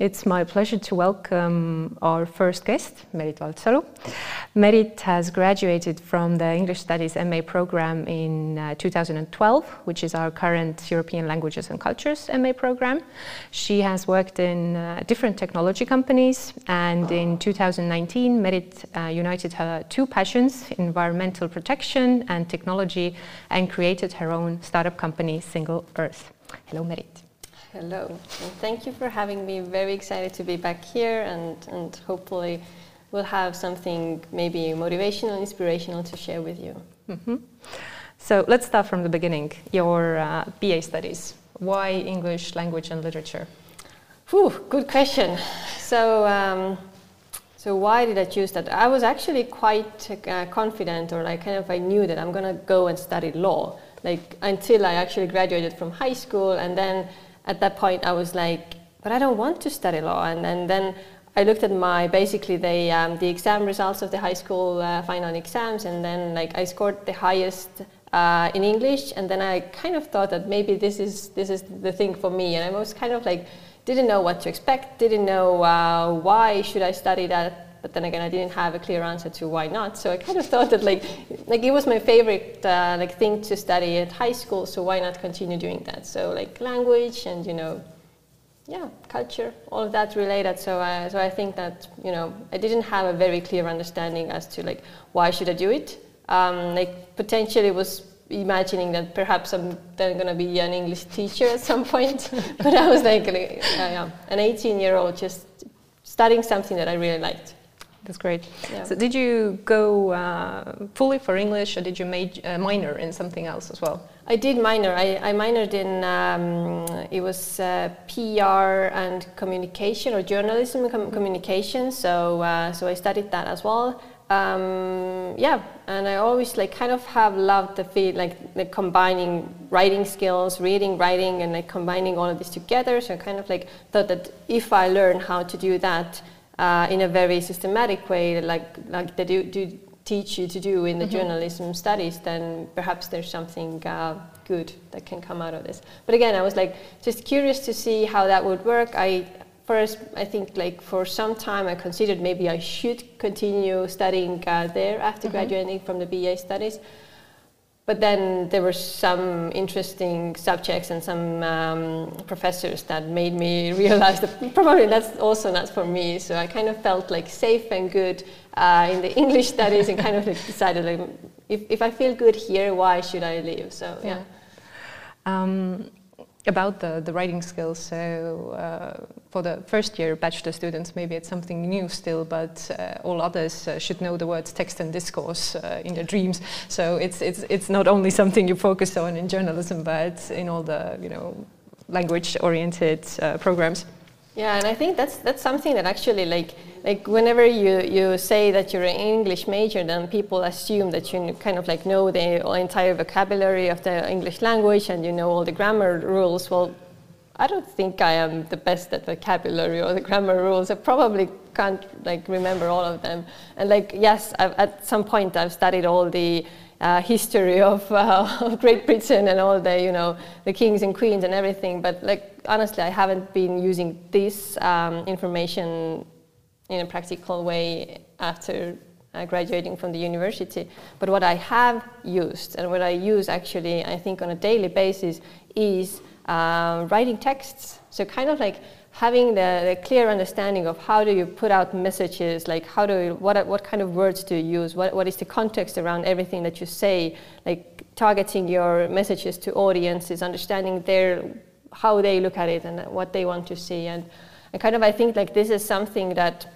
It's my pleasure to welcome our first guest, Merit Valdsalu. Merit has graduated from the English Studies MA program in uh, 2012, which is our current European Languages and Cultures MA program. She has worked in uh, different technology companies, and in 2019, Merit uh, united her two passions, environmental protection and technology, and created her own startup company, Single Earth. Hello, Merit. Hello, and thank you for having me. Very excited to be back here, and, and hopefully, we'll have something maybe motivational, inspirational to share with you. Mm-hmm. So, let's start from the beginning. Your uh, BA studies. Why English language and literature? Whew, good question. So, um, so why did I choose that? I was actually quite uh, confident, or like kind of I knew that I'm gonna go and study law, like until I actually graduated from high school, and then at that point I was like, but I don't want to study law. And, and then I looked at my basically the um, the exam results of the high school uh, final exams, and then like I scored the highest uh, in English, and then I kind of thought that maybe this is this is the thing for me, and I was kind of like didn't know what to expect, didn't know uh, why should I study that. But then again, I didn't have a clear answer to why not. So I kind of thought that like, like it was my favorite uh, like thing to study at high school. So why not continue doing that? So like language and you know yeah, culture, all of that related. So, uh, so I think that you know I didn't have a very clear understanding as to like why should I do it. Um, like potentially was imagining that perhaps I'm then going to be an English teacher at some point. but I was like, uh, yeah, an 18 year old just studying something that I really liked. That's great. Yeah. So, did you go uh, fully for English, or did you major, uh, minor in something else as well? I did minor. I, I minored in um, it was uh, PR and communication or journalism and com communication. So uh, so I studied that as well. Um, yeah, and I always like kind of have loved the feel like, like combining writing skills, reading, writing, and like combining all of this together. So I kind of like thought that if I learn how to do that uh, in a very systematic way, like like they do, do teach you to do in the mm-hmm. journalism studies, then perhaps there's something uh, good that can come out of this. But again, I was like just curious to see how that would work. I first, I think like for some time, I considered maybe I should continue studying uh, there after mm-hmm. graduating from the BA studies. But then there were some interesting subjects and some um, professors that made me realize that probably that's also not for me. So I kind of felt like safe and good uh, in the English studies and kind of like decided like, if, if I feel good here, why should I leave? So yeah. Um, about the, the writing skills. So uh, for the first year bachelor students, maybe it's something new still, but uh, all others uh, should know the words text and discourse uh, in their dreams. So it's, it's, it's not only something you focus on in journalism, but in all the you know language-oriented uh, programs. Yeah, and I think that's that's something that actually like like whenever you, you say that you're an English major, then people assume that you kind of like know the entire vocabulary of the English language and you know all the grammar rules. Well, I don't think I am the best at vocabulary or the grammar rules. I probably can't like remember all of them. And like yes, I've, at some point I've studied all the uh, history of, uh, of, Great Britain and all the you know the kings and queens and everything. But like honestly, I haven't been using this um, information in a practical way after uh, graduating from the university. But what I have used and what I use actually, I think, on a daily basis is uh, writing texts. So kind of like having the, the, clear understanding of how do you put out messages, like how do you, what, what kind of words do you use, what, what is the context around everything that you say, like targeting your messages to audiences, understanding their how they look at it and what they want to see, and, and kind of I think like this is something that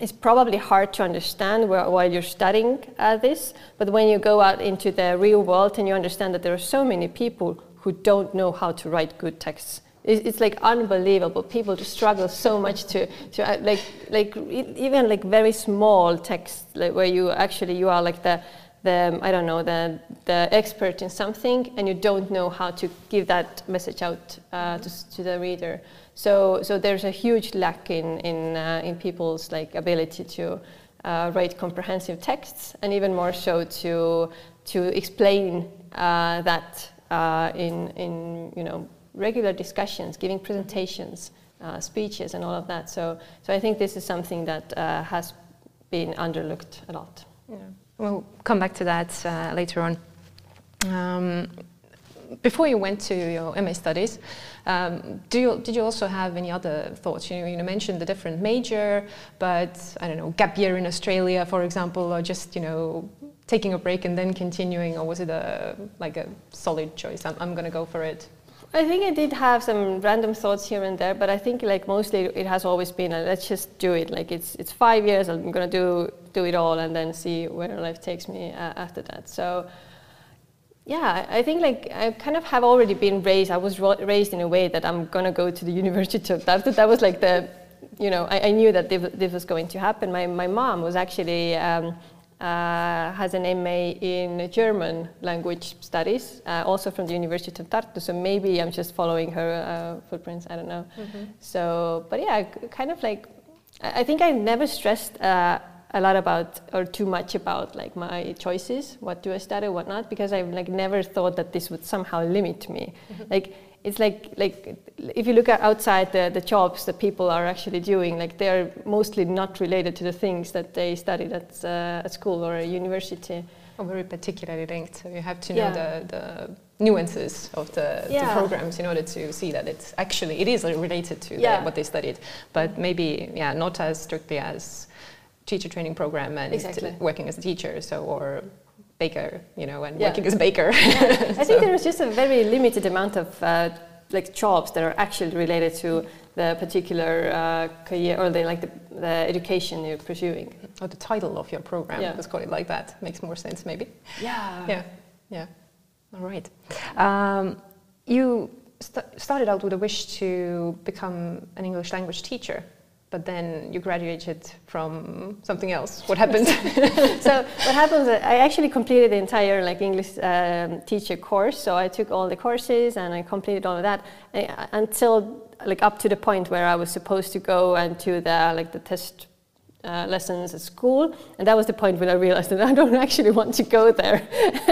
it's probably hard to understand while you're studying uh, this, but when you go out into the real world and you understand that there are so many people who don't know how to write good texts, it's, like unbelievable. People struggle so much to, to uh, like, like even like very small texts, like where you actually you are like the, the I don't know the the expert in something, and you don't know how to give that message out uh, to, to the reader. So, so there's a huge lack in, in, uh, in people's like ability to uh, write comprehensive texts and even more so to, to explain uh, that uh, in, in you know, regular discussions, giving presentations. uh, speeches and all of that. So, so I think this is something that uh, has been underlooked a lot. Yeah. We'll come back to that uh, later on. Um, before you went to your MA studies, um, do you, did you also have any other thoughts? You, you mentioned the different major, but I don't know, gap year in Australia, for example, or just you know taking a break and then continuing, or was it a like a solid choice? I'm, I'm going to go for it. I think I did have some random thoughts here and there, but I think like mostly it has always been a, let's just do it. Like it's it's five years, I'm gonna do do it all, and then see where life takes me uh, after that. So yeah, I think like I kind of have already been raised. I was raised in a way that I'm gonna go to the University of Tartu. That was like the, you know, I, I knew that this was going to happen. My my mom was actually. Um, uh, has an MA in German language studies, uh, also from the University of Tartu. So maybe I'm just following her uh, footprints. I don't know. Mm-hmm. So, but yeah, kind of like I think I never stressed uh, a lot about or too much about like my choices what do i study what not because i've like never thought that this would somehow limit me mm-hmm. like it's like like if you look at outside the, the jobs that people are actually doing like they're mostly not related to the things that they studied at, uh, at school or a university or very particularly linked so you have to know yeah. the, the nuances of the, yeah. the, programs in order to see that it's actually it is related to yeah. the, what they studied but maybe yeah not as strictly as teacher training program and exactly. working as a teacher, so or baker, you know, and yeah. working as a baker. Yeah. I think there is just a very limited amount of uh, like jobs that are actually related to the particular uh, career or the like the, the, education you're pursuing. Or the title of your program. Yeah. Let's call it like that. Makes more sense, maybe. Yeah. Yeah. Yeah. All right. Um, you st started out with a wish to become an English language teacher but then you graduated from something else. What happened? so what happened? I actually completed the entire like English um, teacher course. So I took all the courses and I completed all of that uh, until like up to the point where I was supposed to go and to the like the test uh, lessons at school, and that was the point when I realized that I don't actually want to go there.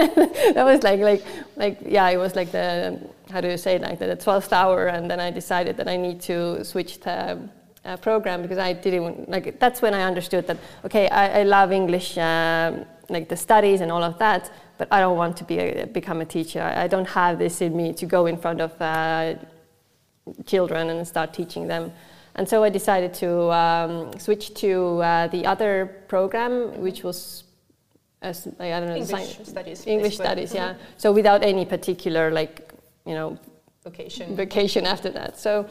that was like like like yeah, it was like the how do you say it, like the twelfth hour, and then I decided that I need to switch to uh, program because I didn't like that's when I understood that okay I, I love English um, like the studies and all of that but I don't want to be a, become a teacher. I, I, don't have this in me to go in front of uh, children and start teaching them. And so I decided to um, switch to uh, the other program which was as I don't know English studies English studies yeah. Mm-hmm. so without any particular like you know vocation. vocation after that. So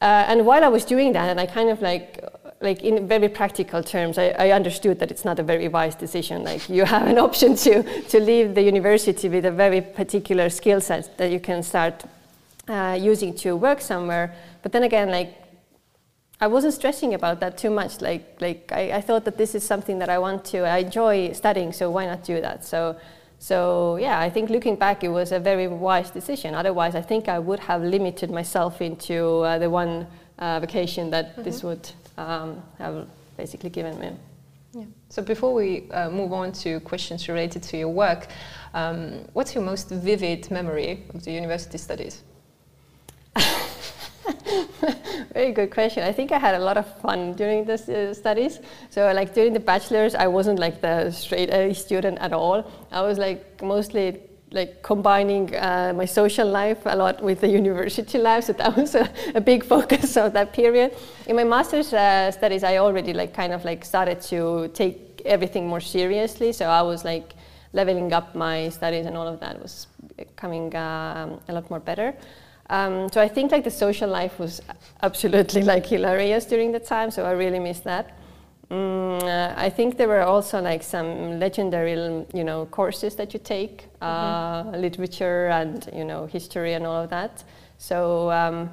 uh, and while I was doing that, and I kind of like, like in very practical terms, I, I, understood that it's not a very wise decision. Like you have an option to to leave the university with a very particular skill set that you can start uh, using to work somewhere. But then again, like I wasn't stressing about that too much. Like like I, I thought that this is something that I want to. I enjoy studying, so why not do that? So so yeah, I think looking back, it was a very wise decision. Otherwise, I think I would have limited myself into uh, the one uh, vacation that mm-hmm. this would um, have basically given me. Yeah. So before we uh, move on to questions related to your work, um, what's your most vivid memory of the university studies? Very good question. I think I had a lot of fun during the uh, studies. So like during the bachelor's, I wasn't like the straight A student at all. I was like mostly like combining uh, my social life a lot with the university life. So that was a, a big focus of that period. In my master's uh, studies, I already like kind of like started to take everything more seriously. So I was like leveling up my studies and all of that was coming um, a lot more better. Um, so I think like the social life was absolutely like hilarious during the time. So I really miss that. Mm, uh, I think there were also like some legendary, you know, courses that you take, uh, mm-hmm. literature and you know history and all of that. So um,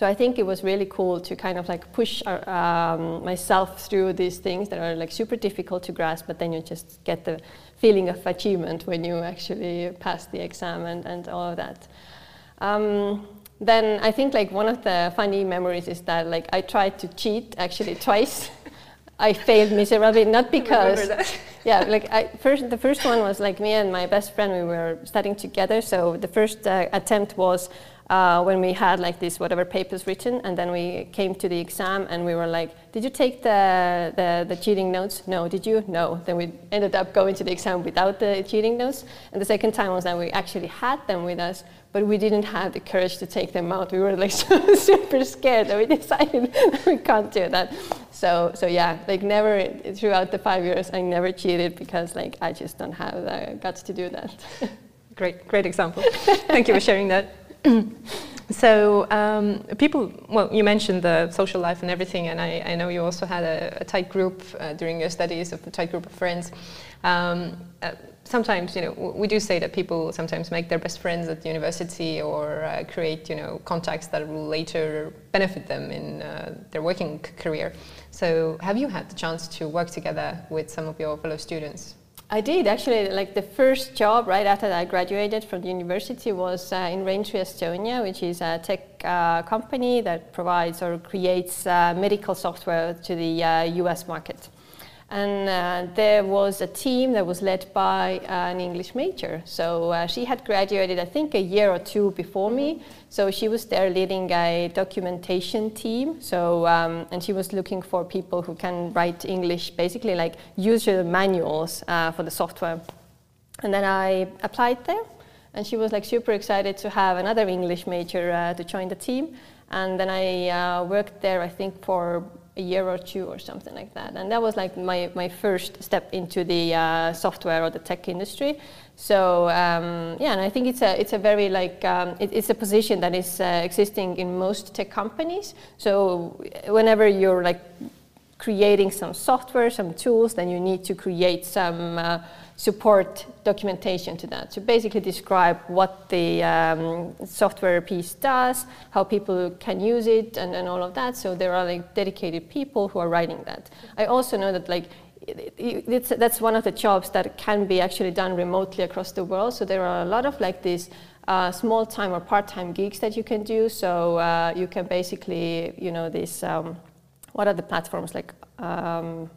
so I think it was really cool to kind of like push our, um, myself through these things that are like super difficult to grasp, but then you just get the feeling of achievement when you actually pass the exam and, and all of that. Um, then I think like one of the funny memories is that like I tried to cheat actually twice. I failed miserably, not because yeah, like I first the first one was like me and my best friend we were studying together. So the first uh, attempt was uh, when we had like this whatever papers written, and then we came to the exam and we were like, "Did you take the, the, the cheating notes? No. Did you? No." Then we ended up going to the exam without the cheating notes, and the second time was that we actually had them with us, but we didn't have the courage to take them out. We were like so super scared that we decided we can't do that. So so yeah, like never throughout the five years, I never cheated because like I just don't have the guts to do that. great, great example. Thank you for sharing that. so um, people, well, you mentioned the social life and everything, and I, I know you also had a, a tight group uh, during your studies, a tight group of friends. Um, uh, sometimes, you know, we do say that people sometimes make their best friends at university or uh, create, you know, contacts that will later benefit them in uh, their working career. So, have you had the chance to work together with some of your fellow students? I did actually. Like the first job right after I graduated from the university was uh, in Raintree Estonia, which is a tech uh, company that provides or creates uh, medical software to the U.S. Uh, market and uh, there was a team that was led by uh, an English major. So uh, she had graduated, I think, a year or two before me. So she was there leading a documentation team. So um, and she was looking for people who can write English, basically like user manuals uh, for the software. And then I applied there, and she was like super excited to have another English major uh, to join the team. And then I uh, worked there, I think, for a year or two or something like that. And that was like my, my first step into the uh, software or the tech industry. So um, yeah, and I think it's a it's a very like um, it, it's a position that is uh, existing in most tech companies. So whenever you're like creating some software, some tools, then you need to create some uh, support documentation to that. So basically describe what the um, software piece does, how people can use it, and, and all of that. So there are like dedicated people who are writing that. I also know that like it's, that's one of the jobs that can be actually done remotely across the world. So there are a lot of like these uh, small time or part time gigs that you can do. So uh, you can basically, you know, this. Um, what are the platforms like? Um,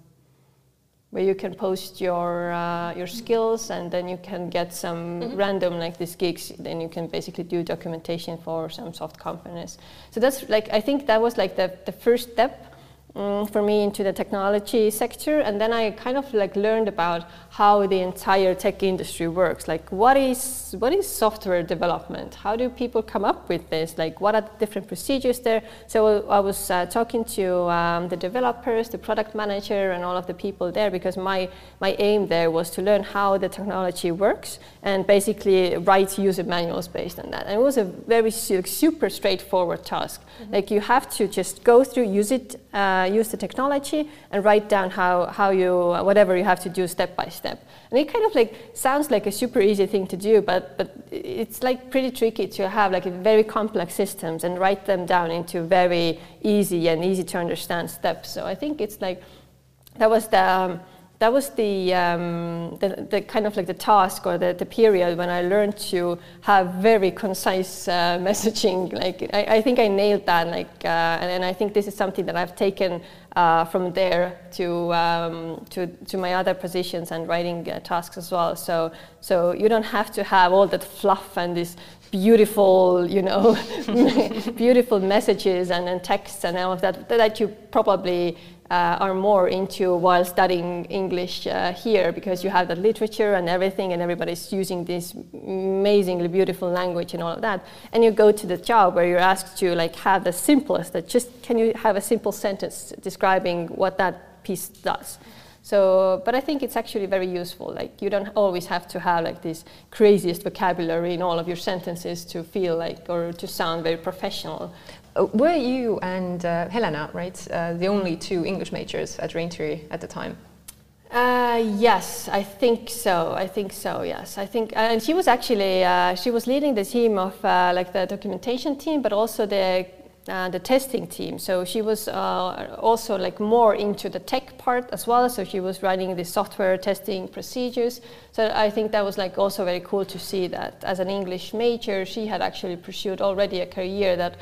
where you can post your uh, your skills and then you can get some mm-hmm. random like these gigs then you can basically do documentation for some soft companies so that's like i think that was like the, the first step um, for me into the technology sector. And then i kind of like learned about how the entire tech industry works. Like what is what is software development? How do people come up with this? Like what are the different procedures there? So i was uh, talking to um, the developers the product manager and all of the people there because my my aim there was to learn how the technology works and basically write user manuals based on that. And it was a very super straightforward task. Mm-hmm. like you have to just go through use it uh, use the technology and write down how, how you, whatever you have to do step by step. And it kind of like sounds like a super easy thing to do, but, but it's like pretty tricky to have like very complex systems and write them down into very easy and easy to understand steps. So I think it's like, that was the, um, that was the, um, the, the, kind of like the task or the, the period when I learned to have very concise uh, messaging. Like I, I, think I nailed that. Like uh, and, and, I think this is something that I've taken uh, from there to, um, to to my other positions and writing uh, tasks as well. So so you don't have to have all that fluff and this beautiful, you know, beautiful messages and, and texts and all of that that you probably are more into while studying English uh, here because you have the literature and everything, and everybody's using this amazingly beautiful language and all of that. And you go to the job where you're asked to like have the simplest. That just can you have a simple sentence describing what that piece does. So, but I think it's actually very useful. Like you don't always have to have like this craziest vocabulary in all of your sentences to feel like or to sound very professional. Uh, were you and uh, Helena, right, uh, the only two English majors at Raintree at the time? Uh, yes, I think so. I think so. Yes, I think, and she was actually uh, she was leading the team of uh, like the documentation team, but also the the testing team. So she was also like more into the tech part as well. So she was writing the software testing procedures. So I think that was like also very cool to see that as an English major, she had actually pursued already a career that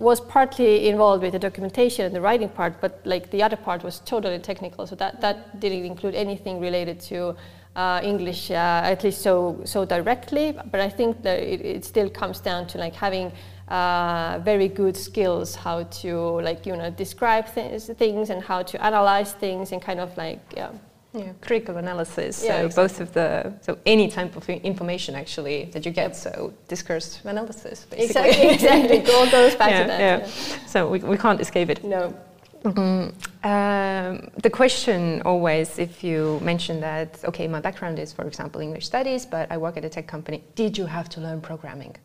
was partly involved with the documentation and the writing part, but like the other part was totally technical. So that, that didn't include anything related to uh, English, uh, at least so so directly. But I think that it, it, still comes down to like having uh, very good skills how to like you know describe things, things and how to analyze things and kind of like yeah. Yeah, critical analysis. Yeah, so exactly. both of the so any type of information actually that you get. So discourse analysis, basically. Exactly, exactly. It all goes back yeah, to that. yeah. yeah. So we, we can't escape it. No. Mm, um, the question always, if you mention that, okay, my background is, for example, English studies, but I work at a tech company. Did you have to learn programming?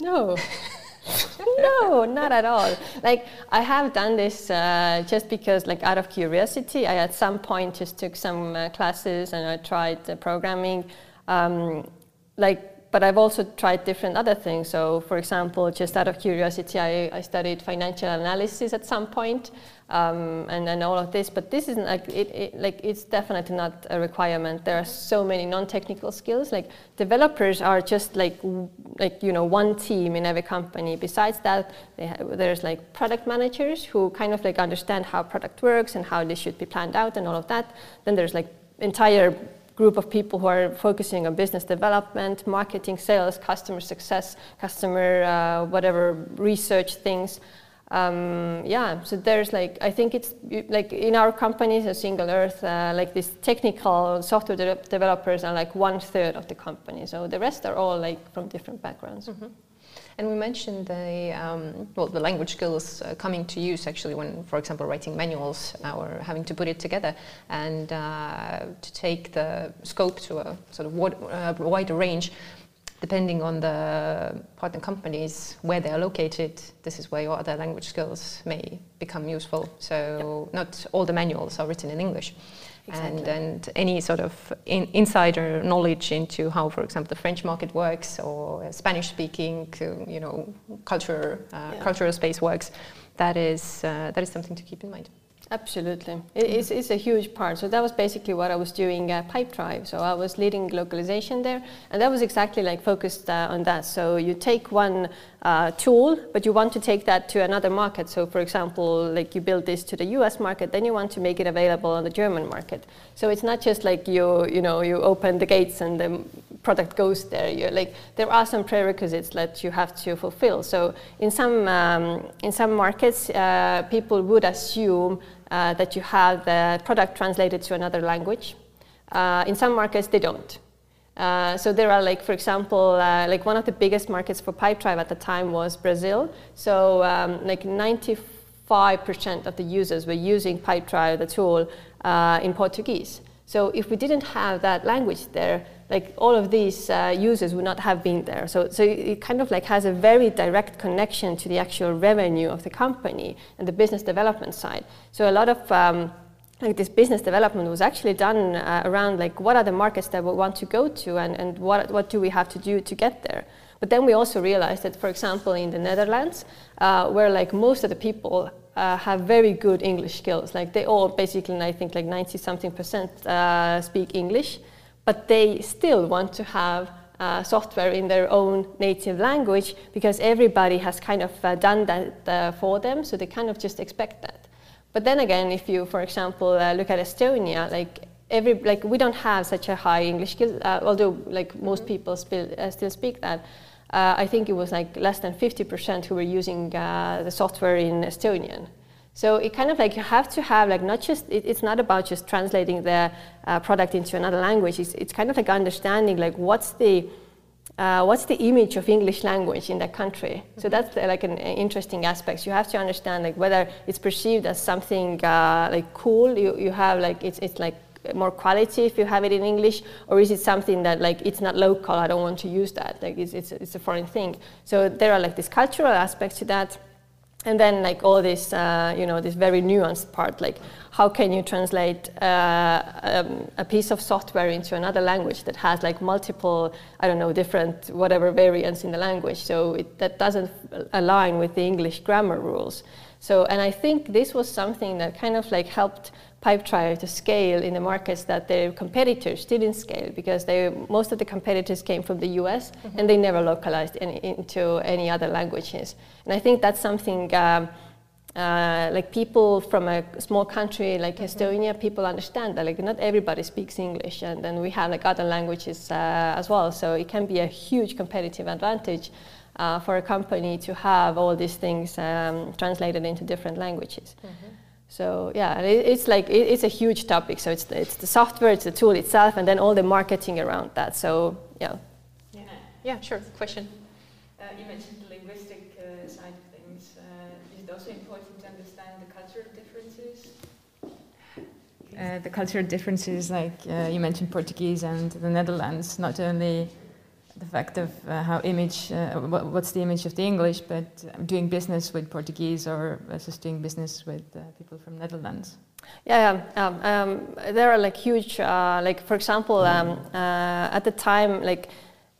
No. no, not at all. Like I have done this uh, just because, like, out of curiosity. I at some point just took some uh, classes and I tried uh, programming. Um, like but I've also tried different other things. So, for example, just out of curiosity, I, I studied financial analysis at some point, um, and all of this. But this isn't like it, it, Like it's definitely not a requirement. There are so many non-technical skills. Like developers are just like like you know one team in every company. Besides that, there's like product managers who kind of like understand how product works and how this should be planned out and all of that. Then there's like entire group of people who are focusing on business development, marketing, sales, customer success, customer uh, whatever research things. Um, yeah, so there's like I think it's like in our companies, a Single Earth, uh, like these technical software de developers are like one third of the company. So the rest are all like from different backgrounds. Mm -hmm. And we mentioned the um, well, the language skills uh, coming to use actually when, for example, writing manuals or having to put it together and uh, to take the scope to a sort of wide, uh, wider range. Depending on the partner companies where they are located, this is where your other language skills may become useful. So yep. not all the manuals are written in English. Exactly. And, and any sort of in, insider knowledge into how, for example, the French market works or Spanish speaking, you know, culture, uh, yeah. cultural space works, that is, uh, that is something to keep in mind. Absolutely. It's, it's a huge part. So that was basically what I was doing at Pipedrive. So I was leading localization there, and that was exactly like focused uh, on that. So you take one uh, tool, but you want to take that to another market. So for example, like you build this to the US market, then you want to make it available on the German market. So it's not just like you, you know, you open the gates and the product goes there. You're like, there are some prerequisites that you have to fulfill. So in some, um, in some markets, uh, people would assume uh, that you have the product translated to another language. Uh, in some markets, they don't. Uh, so there are like, for example, uh, like one of the biggest markets for Pipedrive at the time was Brazil. So um, like 95% of the users were using Pipedrive, the tool, uh, in Portuguese. So if we didn't have that language there, like all of these uh, users would not have been there. So, so it kind of like has a very direct connection to the actual revenue of the company and the business development side. So a lot of um, like this business development was actually done uh, around like what are the markets that we want to go to and, and what, what do we have to do to get there. But then we also realized that, for example, in the Netherlands, uh, where like most of the people uh, have very good English skills, like they all basically, I think like 90 something percent uh, speak English, but they still want to have uh, software in their own native language because everybody has kind of uh, done that uh, for them, so they kind of just expect that. But then again, if you, for example, uh, look at Estonia, like every like we don't have such a high English skill, uh, although like most people still uh, still speak that. I think it was like less than 50% who were using the software in Estonian. So it kind of like you have to have like not just it, it's not about just translating the uh, product into another language. It's, it's kind of like understanding like what's the uh, what's the image of English language in that country. So that's uh, like an interesting aspect. You have to understand like whether it's perceived as something uh, like cool. You, you have like it's it's like more quality if you have it in English, or is it something that like it's not local? I don't want to use that. Like it's it's, it's a foreign thing. So there are like these cultural aspects to that and then like all this uh, you know this very nuanced part like how can you translate uh, um, a piece of software into another language that has like multiple i don't know different whatever variants in the language? So it, that doesn't align with the english grammar rules. So and i think this was something that kind of like helped Pipedrive to scale in the markets that their competitors didn't scale because they, most of the competitors came from the US mm-hmm. and they never localized any, into any other languages. And I think that's something um, uh, like people from a small country like mm-hmm. Estonia, people understand that like not everybody speaks English, and then we have like other languages uh, as well. So it can be a huge competitive advantage uh, for a company to have all these things um, translated into different languages. Mm-hmm. So yeah, it, it's like it, it's a huge topic. So it's the, it's the software, it's the tool itself, and then all the marketing around that. So yeah. Yeah, yeah sure. Question. Uh, you mentioned the linguistic uh, side of things. Uh, is it also important to understand the cultural differences? Uh, the cultural differences, like uh, you mentioned Portuguese and the Netherlands, not only the fact of uh, how image, uh, what's the image of the English, but doing business with Portuguese or versus doing business with uh, people from Netherlands. Yeah, yeah. Um, um, there are like huge, uh, like for example, um, uh, at the time, like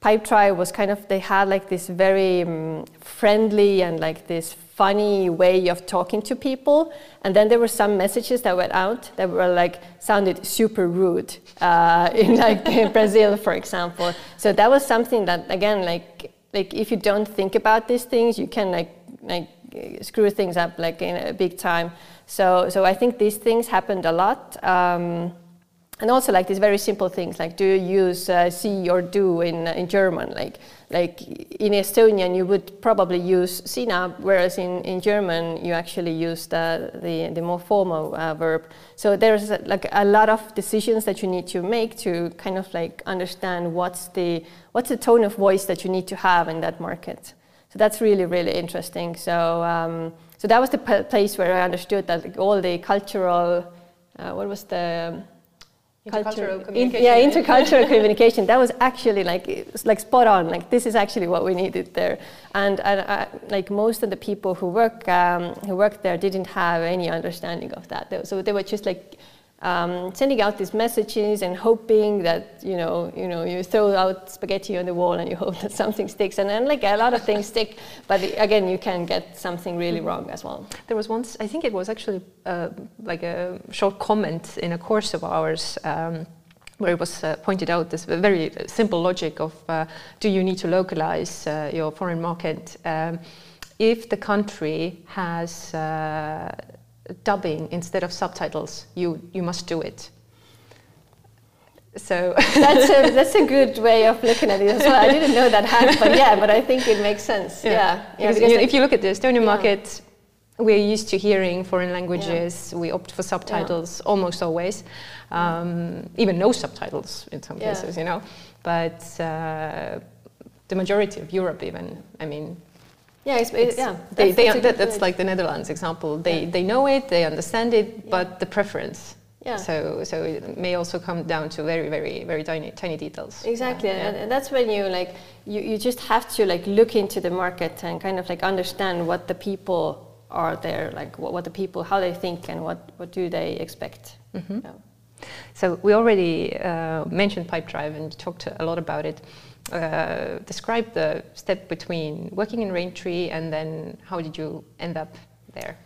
Pipedrive was kind of they had like this very um, friendly and like this funny way of talking to people. And then there were some messages that went out that were like sounded super rude uh, in like in Brazil, for example. So that was something that again, like like if you don't think about these things, you can like like screw things up like in a big time. So so I think these things happened a lot. Um, and also like these very simple things like do you use uh, Sie or du in, uh, in German? Like like in Estonian you would probably use sina whereas in, in German you actually use the, the, the more formal uh, verb. So there's a, like a lot of decisions that you need to make to kind of like understand what's the what's the tone of voice that you need to have in that market. So that's really really interesting. So um, so that was the place where I understood that like, all the cultural uh, what was the Intercultural communication. In, yeah, intercultural communication. That was actually like like spot on. Like this is actually what we needed there. And, and uh, like most of the people who work um, who worked there didn't have any understanding of that. So they were just like um, sending out these messages and hoping that you know you know you throw out spaghetti on the wall and you hope that something sticks. And then like a lot of things stick but again you can get something really mm-hmm. wrong as well. There was once i think it was actually uh, like a short comment in a course of ours um, where it was uh, pointed out this very simple logic of uh, do you need to localize uh, your foreign market? Um, if the country has uh, dubbing instead of subtitles, you, you must do it. So that's a that's a good way of looking at it as well. I didn't know that hack, but yeah, but I think it makes sense. Yeah, yeah. yeah because, if you look at the Estonian yeah. market, we're used to hearing foreign languages. Yeah. We opt for subtitles almost always, um, even no subtitles in some cases, you know. But uh, the majority of Europe, even, I mean, yeah, it's, it's, yeah. They, that's, they, that's, that, that's like the Netherlands example. They yeah. they know it, they understand it, yeah. but the preference. Yeah. So so it may also come down to very very very tiny tiny details. Exactly, yeah. and, and that's when you like you, you just have to like look into the market and kind of like understand what the people are there, like what, what the people how they think and what what do they expect. Mm-hmm. So we already uh, mentioned Pipedrive and talked a lot about it uh, describe the step between working in Raintree and then how did you end up there?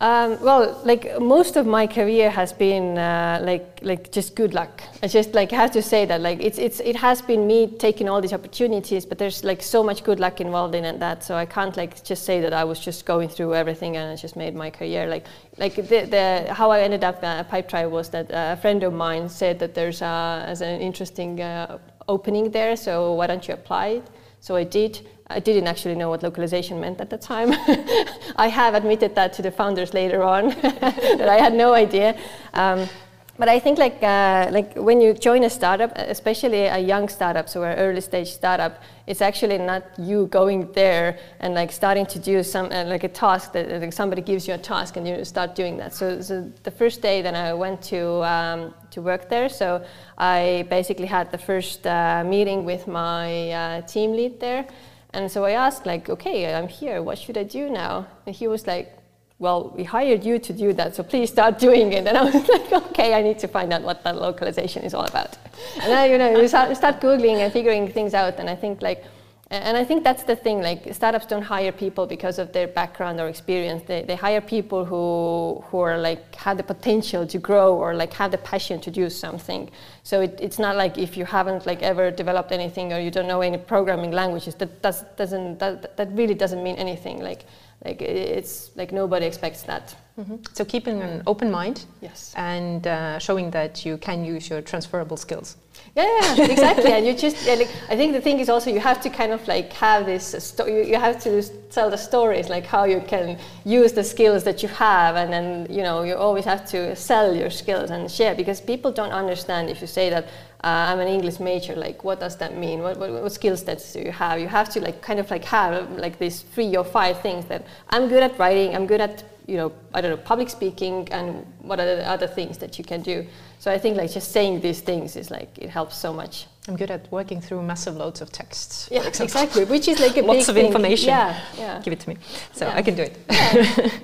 Um, well, like most of my career has been uh, like like just good luck. I just like have to say that like it's it's it has been me taking all these opportunities, but there's like so much good luck involved in it that so I can't like just say that I was just going through everything and I just made my career like like the, the how I ended up at Pipedrive was that a friend of mine said that there's a, as an interesting uh, opening there, so why don't you apply? So I did. I didn't actually know what localization meant at the time. I have admitted that to the founders later on, that I had no idea. Um, but I think like uh, like when you join a startup, especially a young startup, so an early stage startup, it's actually not you going there and like starting to do some uh, like a task that like somebody gives you a task and you start doing that. So, so the first day that I went to um, to work there, so I basically had the first uh, meeting with my uh, team lead there, and so I asked like, okay, I'm here. What should I do now? And he was like well, we hired you to do that, so please start doing it. And I was like, okay, I need to find out what that localization is all about. And then, you know, you start, start Googling and figuring things out. And I think like, and I think that's the thing, like startups don't hire people because of their background or experience. They, they hire people who, who are like, have the potential to grow or like have the passion to do something. So it, it's not like if you haven't like ever developed anything or you don't know any programming languages, that does, doesn't, that, that really doesn't mean anything. Like like it's like nobody expects that. Mhm. So keeping an open mind Yes. and uh, showing that you can use your transferable skills. Yeah, yeah, exactly. and you just, yeah, like, I think the thing is also you have to kind of like have this, sto- you, you have to tell the stories, like how you can use the skills that you have, and then you know you always have to sell your skills and share because people don't understand if you say that uh, I'm an English major, like what does that mean? What, what, what skill sets do you have? You have to like kind of like have like these three or five things that I'm good at writing, I'm good at you know, I don't know, public speaking and what are the other things that you can do. So I think like just saying these things is like, it helps so much. I'm good at working through massive loads of texts. Yeah, exactly, which is like a Lots of thing. information. Yeah, yeah. Give it to me. So Yeah. I can do it.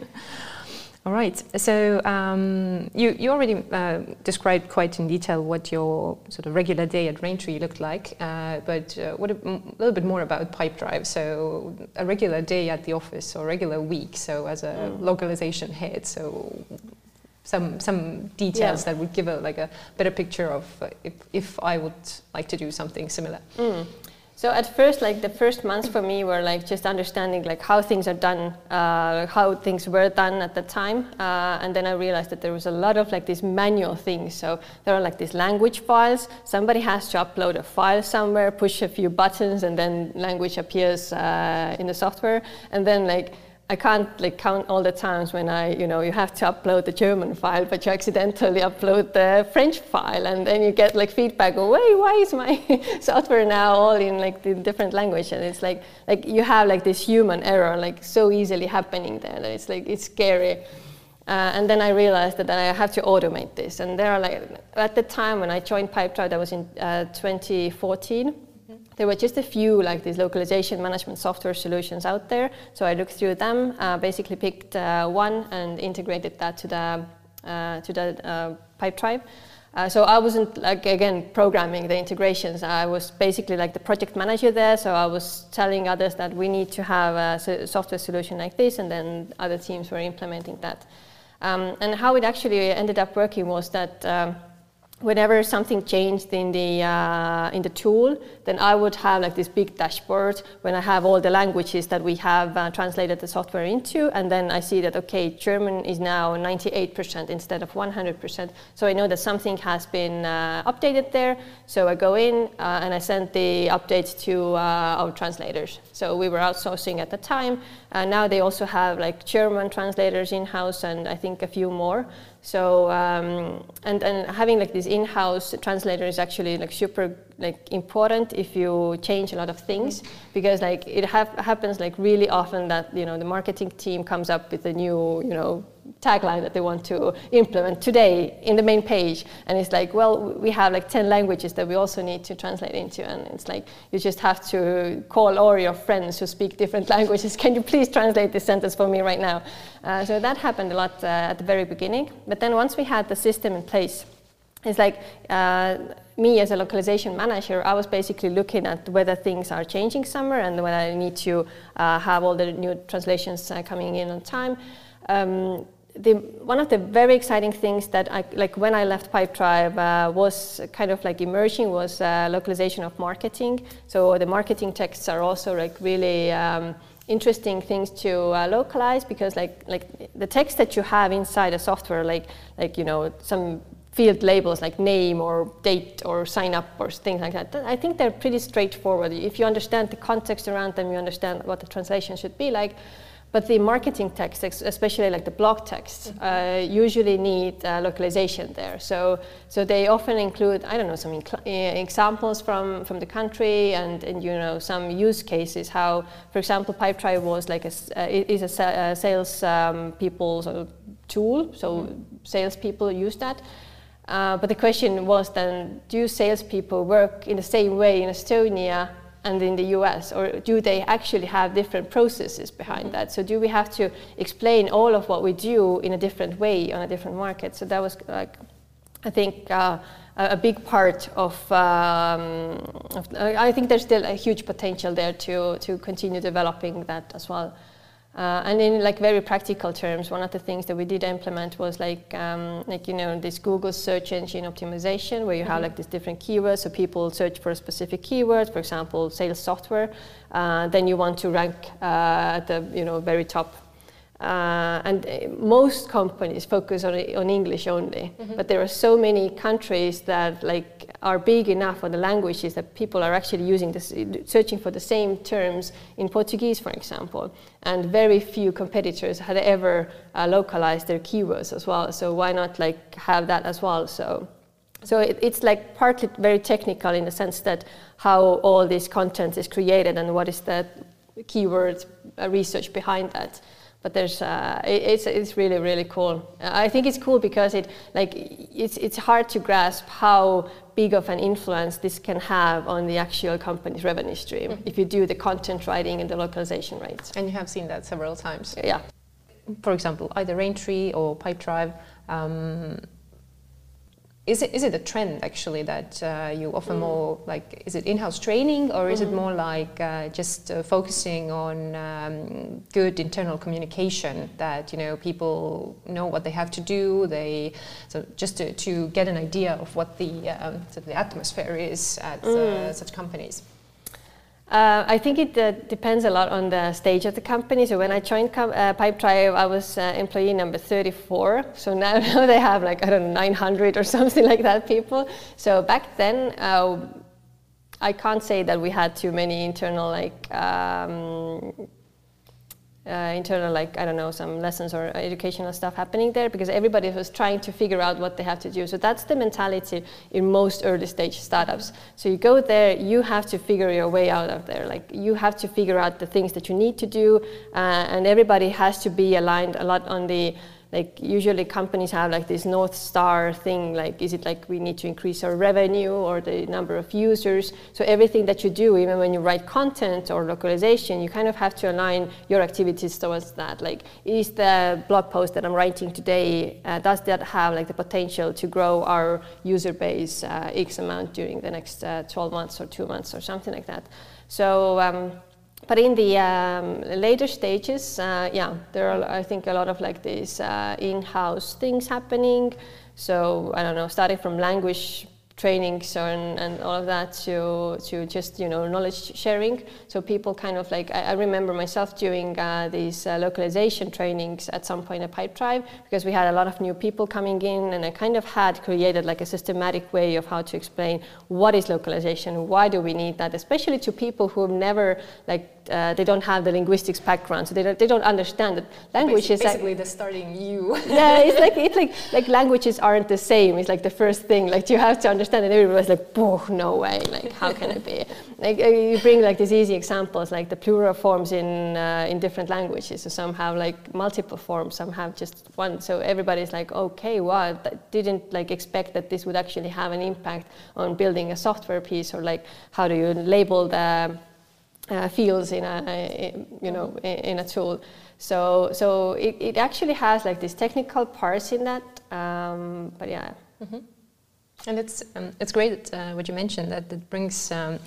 All right. So um, you, you already uh, described quite in detail what your sort of regular day at Raintree looked like, uh, but uh, what a, little bit more about Pipedrive. So a regular day at the office or regular week. So as a Mm. localization head. So some some details Yeah. that would give a like a better picture of uh, if if I would like to do something similar. Mm. So at first, like the first months for me were like just understanding like how things are done, uh, how things were done at the time, uh, and then I realized that there was a lot of like these manual things. So there are like these language files. Somebody has to upload a file somewhere, push a few buttons, and then language appears uh, in the software. And then like I can't like count all the times when I, you know, you have to upload the German file, but you accidentally upload the French file, and then you get like feedback. Oh, wait, why is my software now all in like the different language? And it's like like you have like this human error like so easily happening there that it's like it's scary. Uh, and then I realized that I have to automate this. And there are like at the time when I joined Pipedrive, that was in uh, 2014 there were just a few like these localization management software solutions out there. So I looked through them, uh, basically picked uh, one and integrated that to the uh, to the uh, Pipedrive. Uh, so I wasn't like again programming the integrations. I was basically like the project manager there. So I was telling others that we need to have a software solution like this, and then other teams were implementing that. Um, and how it actually ended up working was that. Um, whenever something changed in the uh, in the tool, then I would have like this big dashboard when I have all the languages that we have uh, translated the software into, and then I see that okay, German is now 98% instead of 100%. So I know that something has been uh, updated there. So I go in uh, and I send the updates to uh, our translators. So we were outsourcing at the time. Uh, now they also have like German translators in house, and I think a few more. So um, and and having like this in-house translator is actually like super like important if you change a lot of things. Because like it hap- happens like really often that you know the marketing team comes up with a new you know tagline that they want to implement today in the main page. And it's like well we have like 10 languages that we also need to translate into. And it's like you just have to call all your friends who speak different languages. Can you please translate this sentence for me right now? Uh, so that happened a lot uh, at the very beginning. But then once we had the system in place it's like uh, me as a localization manager, I was basically looking at whether things are changing somewhere and whether I need to uh, have all the new translations uh, coming in on time. Um, the, one of the very exciting things that I, like when I left Pipedrive uh, was kind of like emerging was uh, localization of marketing. So the marketing texts are also like really um, interesting things to uh, localize because like like the text that you have inside a software like like you know some field labels like name or date or sign up or things like that. I think they're pretty straightforward. If you understand the context around them, you understand what the translation should be like. But the marketing text, especially like the blog text, uh, usually need uh, localization there. So, so they often include, I don't know, some incl- uh, examples from, from the country and, and you know some use cases. How, for example, Pipedrive was like a uh, is a, sa- uh sales um, people's uh, tool, so salespeople use that. Uh, but the question was then, do salespeople work in the same way in Estonia and in the US, or do they actually have different processes behind that? So do we have to explain all of what we do in a different way on a different market? So that was like, I think. Uh, a a big part of, um, of, I think there's still a huge potential there to, to continue developing that as well. Uh, and in like very practical terms, one of the things that we did implement was like um, like you know this Google search engine optimization, where you have like these different keywords. So people search for a specific keyword, for example, sales software. Uh, then you want to rank uh, at the you know very top. Uh, and uh, most companies focus on, on English only, mm-hmm. but there are so many countries that like are big enough on the languages that people are actually using this, searching for the same terms in Portuguese, for example. And very few competitors had ever uh, localized their keywords as well. So why not like have that as well? So. So it, it's like partly very technical in the sense that how all this content is created and what is the keyword uh, research behind that but there's uh, it, it's it's really really cool. I think it's cool because it like it's it's hard to grasp how big of an influence this can have on the actual company's revenue stream mm-hmm. if you do the content writing and the localization rates. And you have seen that several times. Yeah. For example, either Raintree or Pipedrive. Um, is it, is it a trend actually that uh, you offer mm. more like is it in-house training or is mm. it more like uh, just uh, focusing on um, good internal communication that you know people know what they have to do they so just to, to get an idea of what the um, sort of the atmosphere is at uh, mm. such companies uh, I think it uh, depends a lot on the stage of the company. So when I joined com- uh, Pipedrive, I was uh, employee number 34. So now, now they have like, I don't know, 900 or something like that people. So back then, uh, I can't say that we had too many internal like um, uh, internal like i don't know some lessons or educational stuff happening there because everybody was trying to figure out what they have to do. So that's the mentality in most early stage startups. So you go there you have to figure your way out of there. Like you have to figure out the things that you need to do uh, and everybody has to be aligned a lot on the like usually companies have like this north star thing like is it like we need to increase our revenue or the number of users? So everything that you do even when you write content or localization you kind of have to align your activities towards that. Like is the blog post that i'm writing today uh, does that have like the potential to grow our user base uh, x amount during the next uh, 12 months or two months or something like that? So um, but in the um, later stages, uh, yeah, there are I think a lot of like these uh, in-house things happening. So I don't know, starting from language trainings and, and all of that to, to just you know knowledge sharing so people kind of like i, I remember myself doing uh, these uh, localization trainings at some point at pipedrive because we had a lot of new people coming in and i kind of had created like a systematic way of how to explain what is localization why do we need that especially to people who have never like uh, they don't have the linguistics background, so they don't, they don't understand that language basically, is basically like, the starting you. yeah, it's like it's like like languages aren't the same. It's like the first thing. Like you have to understand, and everybody's like, "Oh, no way! Like how can it be?" Like uh, you bring like these easy examples, like the plural forms in uh, in different languages. So some have like multiple forms, some have just one. So everybody's like, "Okay, wow!" didn't like expect that this would actually have an impact on building a software piece, or like how do you label the uh, fields in a, you know in a tool. So so it, it actually has like these technical parts in that. Um, but yeah. Mm-hmm. And it's um, it's great uh, what you mentioned that it brings um,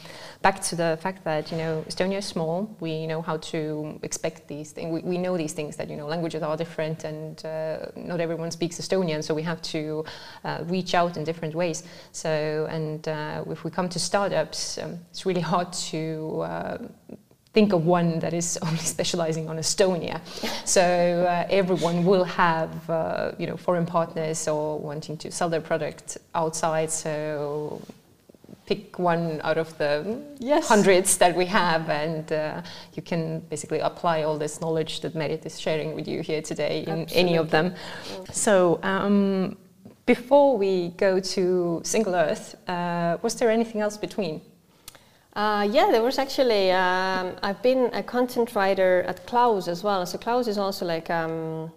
back to the fact that you know Estonia is small. We know how to expect these things. We, we know these things that you know languages are different and uh, not everyone speaks Estonian, so we have to uh, reach out in different ways. So and uh, if we come to startups, um, it's really hard to uh, think of one that is only specializing on Estonia. So uh, everyone will have, uh, you know, foreign partners or wanting to sell their product outside. So pick one out of the yes. hundreds that we have, and uh, you can basically apply all this knowledge that Merit is sharing with you here today in Absolutely. any of them. So. Um, before we go to Single Earth, uh, was there anything else between? Uh, yeah, there was actually, um, I've been a content writer at Klaus as well. So Klaus is also like, um,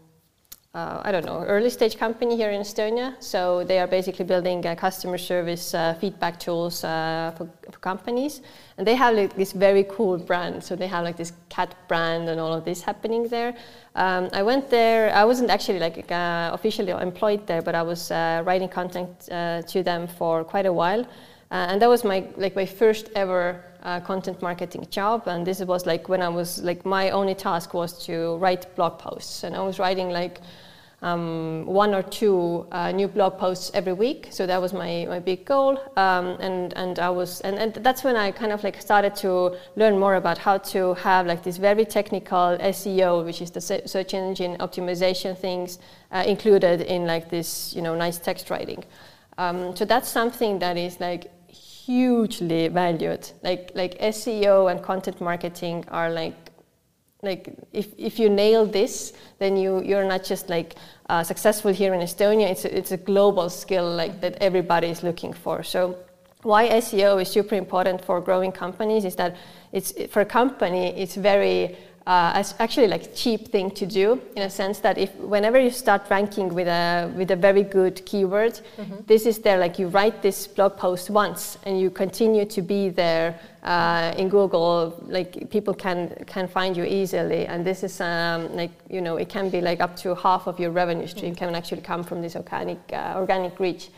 uh, I don't know, early stage company here in Estonia. So they are basically building uh, customer service uh, feedback tools uh, for, for, companies. And they have like this very cool brand. So they have like this cat brand and all of this happening there. Um, I went there, I wasn't actually like uh, officially employed there, but I was writing content to them for quite a while. Uh, and that was my like my first ever uh, content marketing job and this was like when i was like my only task was to write blog posts and i was writing like um, one or two uh, new blog posts every week. So that was my, my big goal. Um, and, and I was, and, and that's when I kind of like started to learn more about how to have like this very technical SEO, which is the search engine optimization things uh, included in like this, you know, nice text writing. Um, so that's something that is like hugely valued. Like, like SEO and content marketing are like like if, if you nail this then you you're not just like uh, successful here in estonia it's a, it's a global skill like that everybody is looking for so why seo is super important for growing companies is that it's for a company it's very uh, actually like cheap thing to do in a sense that if whenever you start ranking with a with a very good keyword, mm-hmm. this is there like you write this blog post once and you continue to be there uh, in Google. Like people can can find you easily, and this is um, like you know it can be like up to half of your revenue stream mm-hmm. can actually come from this organic uh, organic reach.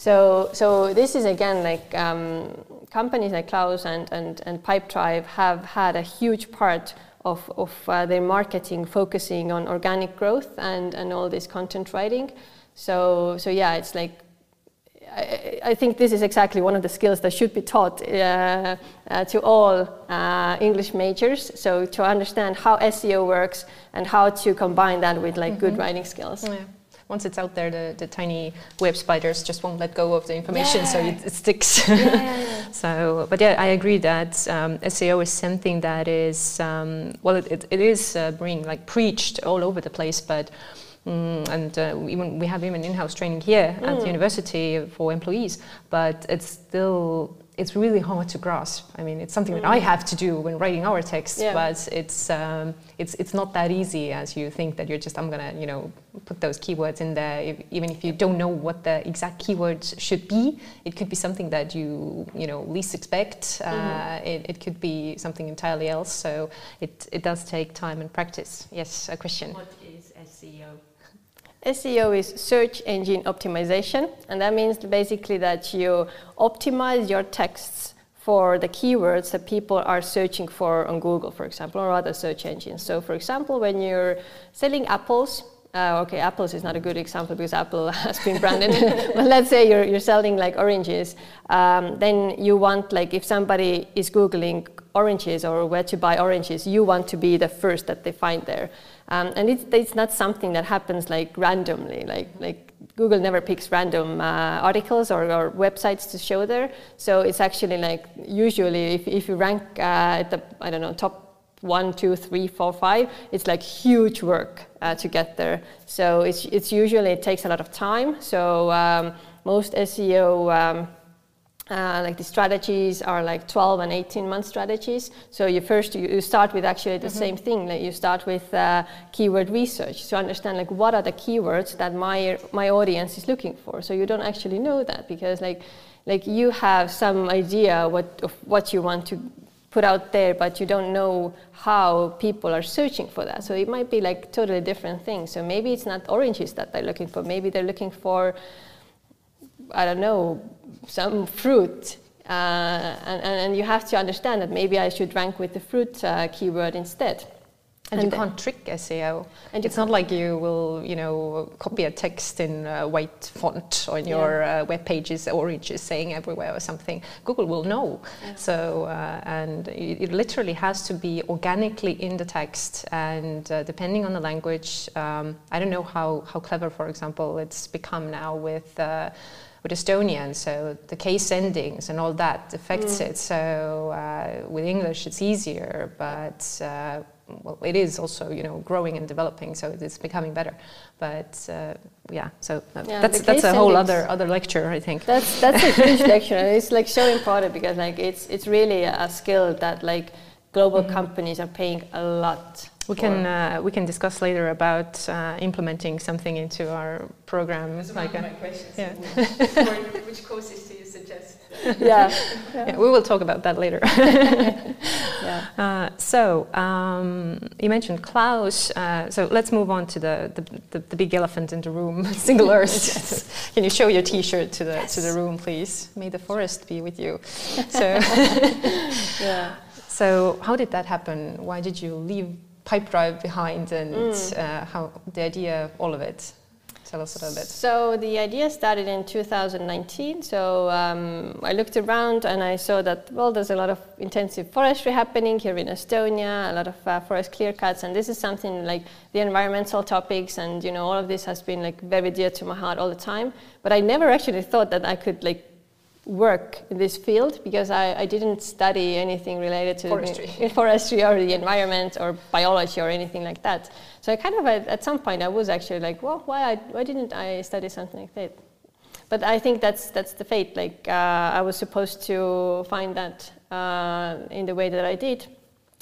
So, so this is again like um, companies like Klaus and, and, and Pipedrive have had a huge part of, of uh, their marketing focusing on organic growth and, and all this content writing. So, so yeah, it's like I, I, think this is exactly one of the skills that should be taught uh, uh, to all uh, English majors. So to understand how SEO works and how to combine that with like mm -hmm. good mm-hmm. writing skills. Yeah once it's out there, the, the tiny web spiders just won't let go of the information, yeah. so it, it sticks. Yeah, so, but yeah, I agree that um, SEO is something that is um, well, it, it, it is uh, being like preached all over the place, but. Mm, and uh, even we have even in-house training here mm. at the university for employees, but it's still it's really hard to grasp. I mean, it's something mm. that I mm. have to do when writing our text, yeah. but it's um, it's it's not that easy as you think that you're just I'm gonna you know put those keywords in there. If, even if you don't know what the exact keywords should be, it could be something that you you know least expect. Uh, mm-hmm. it, it could be something entirely else. So it it does take time and practice. Yes, a question. What? SEO is search engine optimization, and that means basically that you optimize your texts for the keywords that people are searching for on Google, for example, or other search engines. So, for example, when you're selling apples, uh, okay, apples is not a good example because Apple has been branded. but let's say you're, you're selling like oranges, um, then you want like if somebody is googling oranges or where to buy oranges, you want to be the first that they find there. Um, and it's, it's not something that happens like randomly, like, like Google never picks random uh, articles or, or, websites to show there. So it's actually like usually if, if you rank uh, at the, I don't know, top one, two, three, four, five, it's like huge work uh, to get there. So it's, it's usually, it takes a lot of time. So um, most SEO um, uh, like the strategies are like 12 and 18 month strategies. So you first you, you start with actually the mm-hmm. same thing. Like you start with uh, keyword research to understand like what are the keywords that my my audience is looking for. So you don't actually know that because like like you have some idea what of what you want to put out there, but you don't know how people are searching for that. So it might be like totally different things. So maybe it's not oranges that they're looking for. Maybe they're looking for I don't know some fruit. Uh, and, and, you have to understand that maybe I should rank with the fruit uh, keyword instead. And, and you can't trick SEO. And it's not like you will, you know, copy a text in a white font on your yeah. uh, web pages, orange is saying everywhere or something. Google will know. Yeah. So, uh, and it, it, literally has to be organically in the text. And uh, depending on the language, um, I don't know how, how clever, for example, it's become now with uh, with Estonian, so the case endings and all that affects mm. it. So uh, with English, it's easier, but uh, well, it is also you know growing and developing, so it's becoming better. But uh, yeah, so yeah, that's that's a whole other other lecture, I think. That's that's a huge lecture, and it's like so important because like it's it's really a skill that like global mm -hmm. companies are paying a lot we can uh, we can discuss later about uh, implementing something into our program. That's like one of my questions. Yeah. which courses do you suggest? yeah. yeah. yeah. we will talk about that later. yeah. Uh, so um, you mentioned Klaus. Uh, so let's move on to the, the, the, the big elephant in the room, single Earth. Can you show your T-shirt to the yes. to the room, please? May the forest be with you. So. yeah. So how did that happen? Why did you leave Pipedrive behind and uh, how the idea, all of it. Tell us a little bit. So the idea started in 2019. So um, I looked around and I saw that well, there's a lot of intensive forestry happening here in Estonia, a lot of uh, forest clear cuts, and this is something like the environmental topics, and you know all of this has been like very dear to my heart all the time. But I never actually thought that I could like work in this field because I, I didn't study anything related to Forestry. The, forestry or the environment or biology or anything like that. So I kind of at, at some point I was actually like, well, why I, why didn't I study something like that? But I think that's that's the fate. Like uh, I was supposed to find that uh, in the way that I did.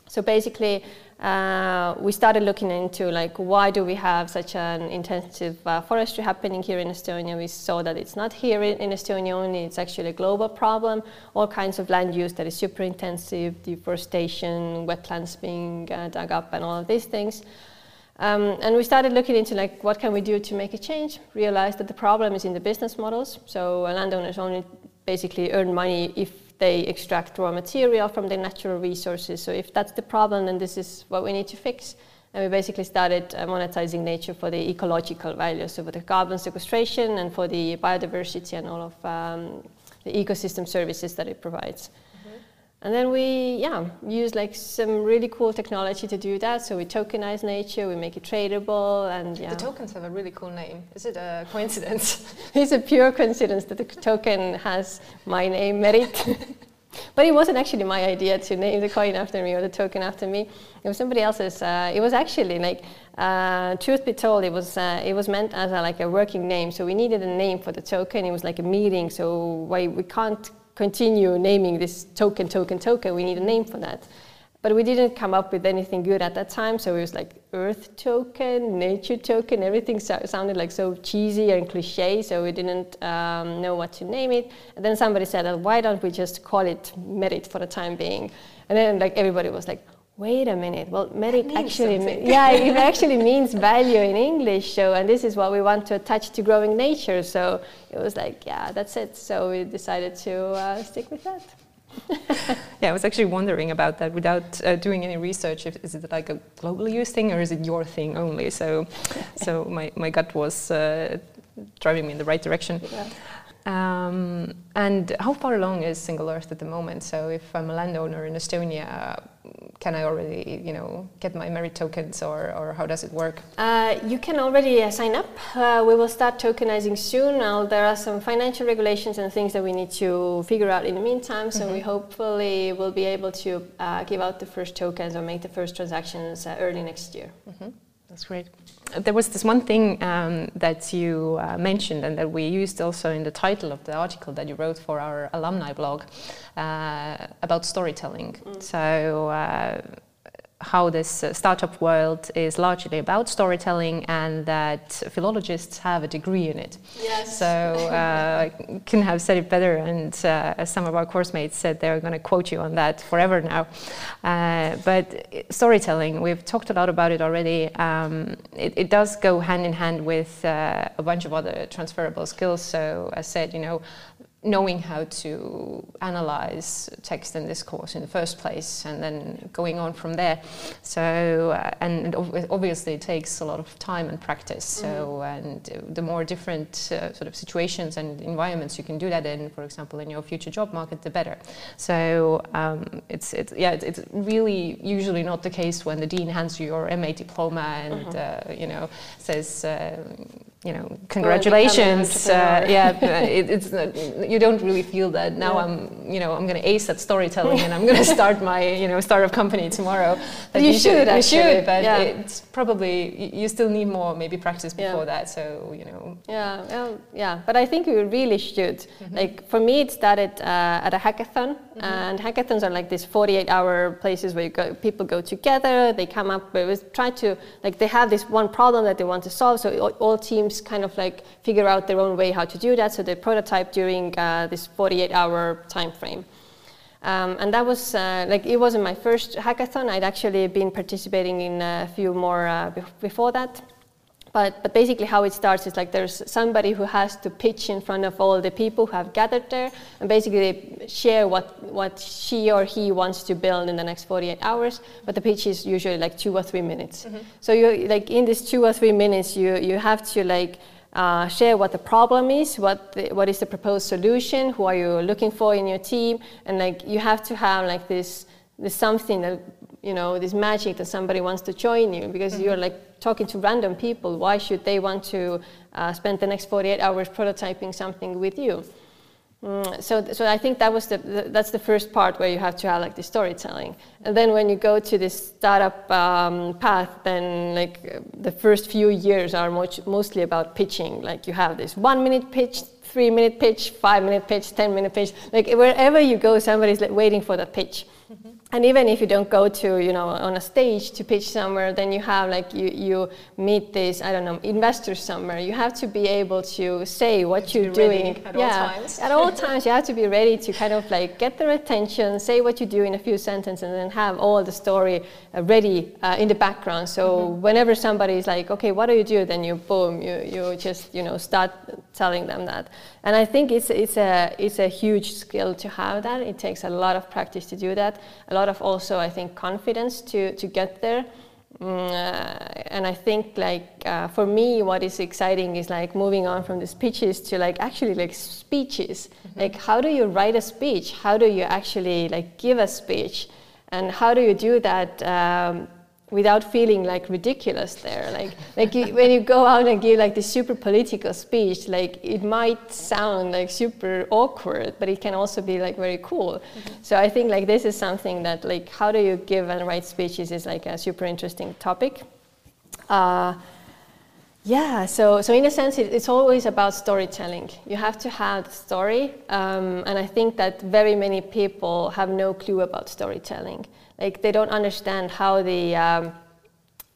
So basically, uh, we started looking into like why do we have such an intensive uh, forestry happening here in Estonia? We saw that it's not here in, in, Estonia only; it's actually a global problem. All kinds of land use that is super intensive, deforestation, wetlands being uh, dug up, and all of these things. Um, and we started looking into like what can we do to make a change. Realized that the problem is in the business models. So uh, landowners only basically earn money if they extract raw material from their natural resources. So if that's the problem, then this is what we need to fix. And we basically started uh, monetizing nature for the ecological value, so for the carbon sequestration and for the biodiversity and all of um, the ecosystem services that it provides. And then we, yeah, use like some really cool technology to do that. So we tokenize nature, we make it tradable, and yeah. The tokens have a really cool name. Is it a coincidence? it's a pure coincidence that the token has my name, Merit. but it wasn't actually my idea to name the coin after me or the token after me. It was somebody else's. Uh, it was actually like, uh, truth be told, it was uh, it was meant as a, like a working name. So we needed a name for the token. It was like a meeting. So why we can't continue naming this token, token, token. We need a name for that. But we didn't come up with anything good at that time, so it was like Earth token, Nature token, everything so sounded like so cheesy and cliche, so we didn't um, know what to name it. And then somebody said, why don't we just call it Merit for the time being? And then like everybody was like, wait a minute, well, merit actually, yeah, it actually means value in English. So, and this is what we want to attach to growing nature. So it was like, yeah, that's it. So we decided to uh, stick with that. yeah, I was actually wondering about that without uh, doing any research. If, is it like a global use thing or is it your thing only? So, so my, my gut was uh, driving me in the right direction. Yeah. Um, and how far along is Single Earth at the moment? So if I'm a landowner in Estonia, can I already, you know, get my merit tokens or, or how does it work? Uh, you can already uh, sign up. Uh, we will start tokenizing soon. Now there are some financial regulations and things that we need to figure out in the meantime. So mm -hmm. we hopefully will be able to uh, give out the first tokens or make the first transactions uh, early next year. Mm -hmm. That's great there was this one thing um, that you uh, mentioned and that we used also in the title of the article that you wrote for our alumni blog uh, about storytelling. Mm. So uh, how this uh, startup world is largely about storytelling and that philologists have a degree in it. Yes. So uh, I couldn't have said it better and uh, as some of our course mates said they're going to quote you on that forever now. Uh, but storytelling, we've talked a lot about it already. Um, it, it, does go hand in hand with uh, a bunch of other transferable skills. So as said, you know, knowing how to analyze text and discourse in the first place and then going on from there so uh, and obviously it takes a lot of time and practice so mm-hmm. and the more different uh, sort of situations and environments you can do that in for example in your future job market the better so um, it's it's yeah it's, it's, really usually not the case when the dean hands you your MA diploma and mm-hmm. uh, you know says uh, you know, congratulations. Uh, yeah, it, it's not, you don't really feel that now. Yeah. I'm, you know, I'm going to ace at storytelling, and I'm going to start my, you know, startup company tomorrow. But you, you should, you should, but yeah. it's probably you still need more maybe practice before yeah. that. So you know. Yeah, well, yeah, but I think you really should. Mm-hmm. Like for me, it started uh, at a hackathon, mm-hmm. and hackathons are like these 48-hour places where go, people go together. They come up with try to like they have this one problem that they want to solve. So all, all teams kind of like figure out their own way how to do that. So they prototype during uh, this 48 hour time frame. Um, and that was uh, like it wasn't my first hackathon. I'd actually been participating in a few more uh, before that. But, but basically how it starts is like there's somebody who has to pitch in front of all the people who have gathered there and basically they share what, what she or he wants to build in the next 48 hours but the pitch is usually like two or three minutes mm-hmm. so you like in these two or three minutes you, you have to like uh, share what the problem is, what the, what is the proposed solution, who are you looking for in your team, and like you have to have like this this something that you know this magic that somebody wants to join you because mm-hmm. you're like talking to random people. Why should they want to uh, spend the next 48 hours prototyping something with you? Mm, so, so I think that was the, the, that's the first part where you have to have like the storytelling, and then when you go to this startup um, path, then like the first few years are much, mostly about pitching. Like you have this one minute pitch, three minute pitch, five minute pitch, ten minute pitch. Like wherever you go, somebody's like waiting for that pitch. Mm-hmm and even if you don't go to you know on a stage to pitch somewhere then you have like you, you meet these i don't know investors somewhere. You have to be able to say what you are doing. at yeah all times. at all times you have to be ready to kind of like get their attention say what you do in a few sentences and then have all the story uh, ready uh, in the background. So mm-hmm. whenever somebody is like okay what do you do? then you boom you, you just you know start telling them that. And i think it's it's a it's a huge skill to have that. It takes a lot of practice to do that. A lot of also, I think, confidence to, to get there. Mm, uh, and I think like uh, for me, what is exciting is like moving on from the speeches to like actually like speeches. Mm-hmm. Like how do you write a speech? How do you actually like give a speech? And how do you do that um, without feeling like ridiculous there like like you, when you go out and give like this super political speech like it might sound like super awkward but it can also be like very cool mm-hmm. so i think like this is something that like how do you give and write speeches is like a super interesting topic uh, yeah, so, so in a sense, it, it's always about storytelling. You have to have the story, um, and I think that very many people have no clue about storytelling like they don't understand how the um,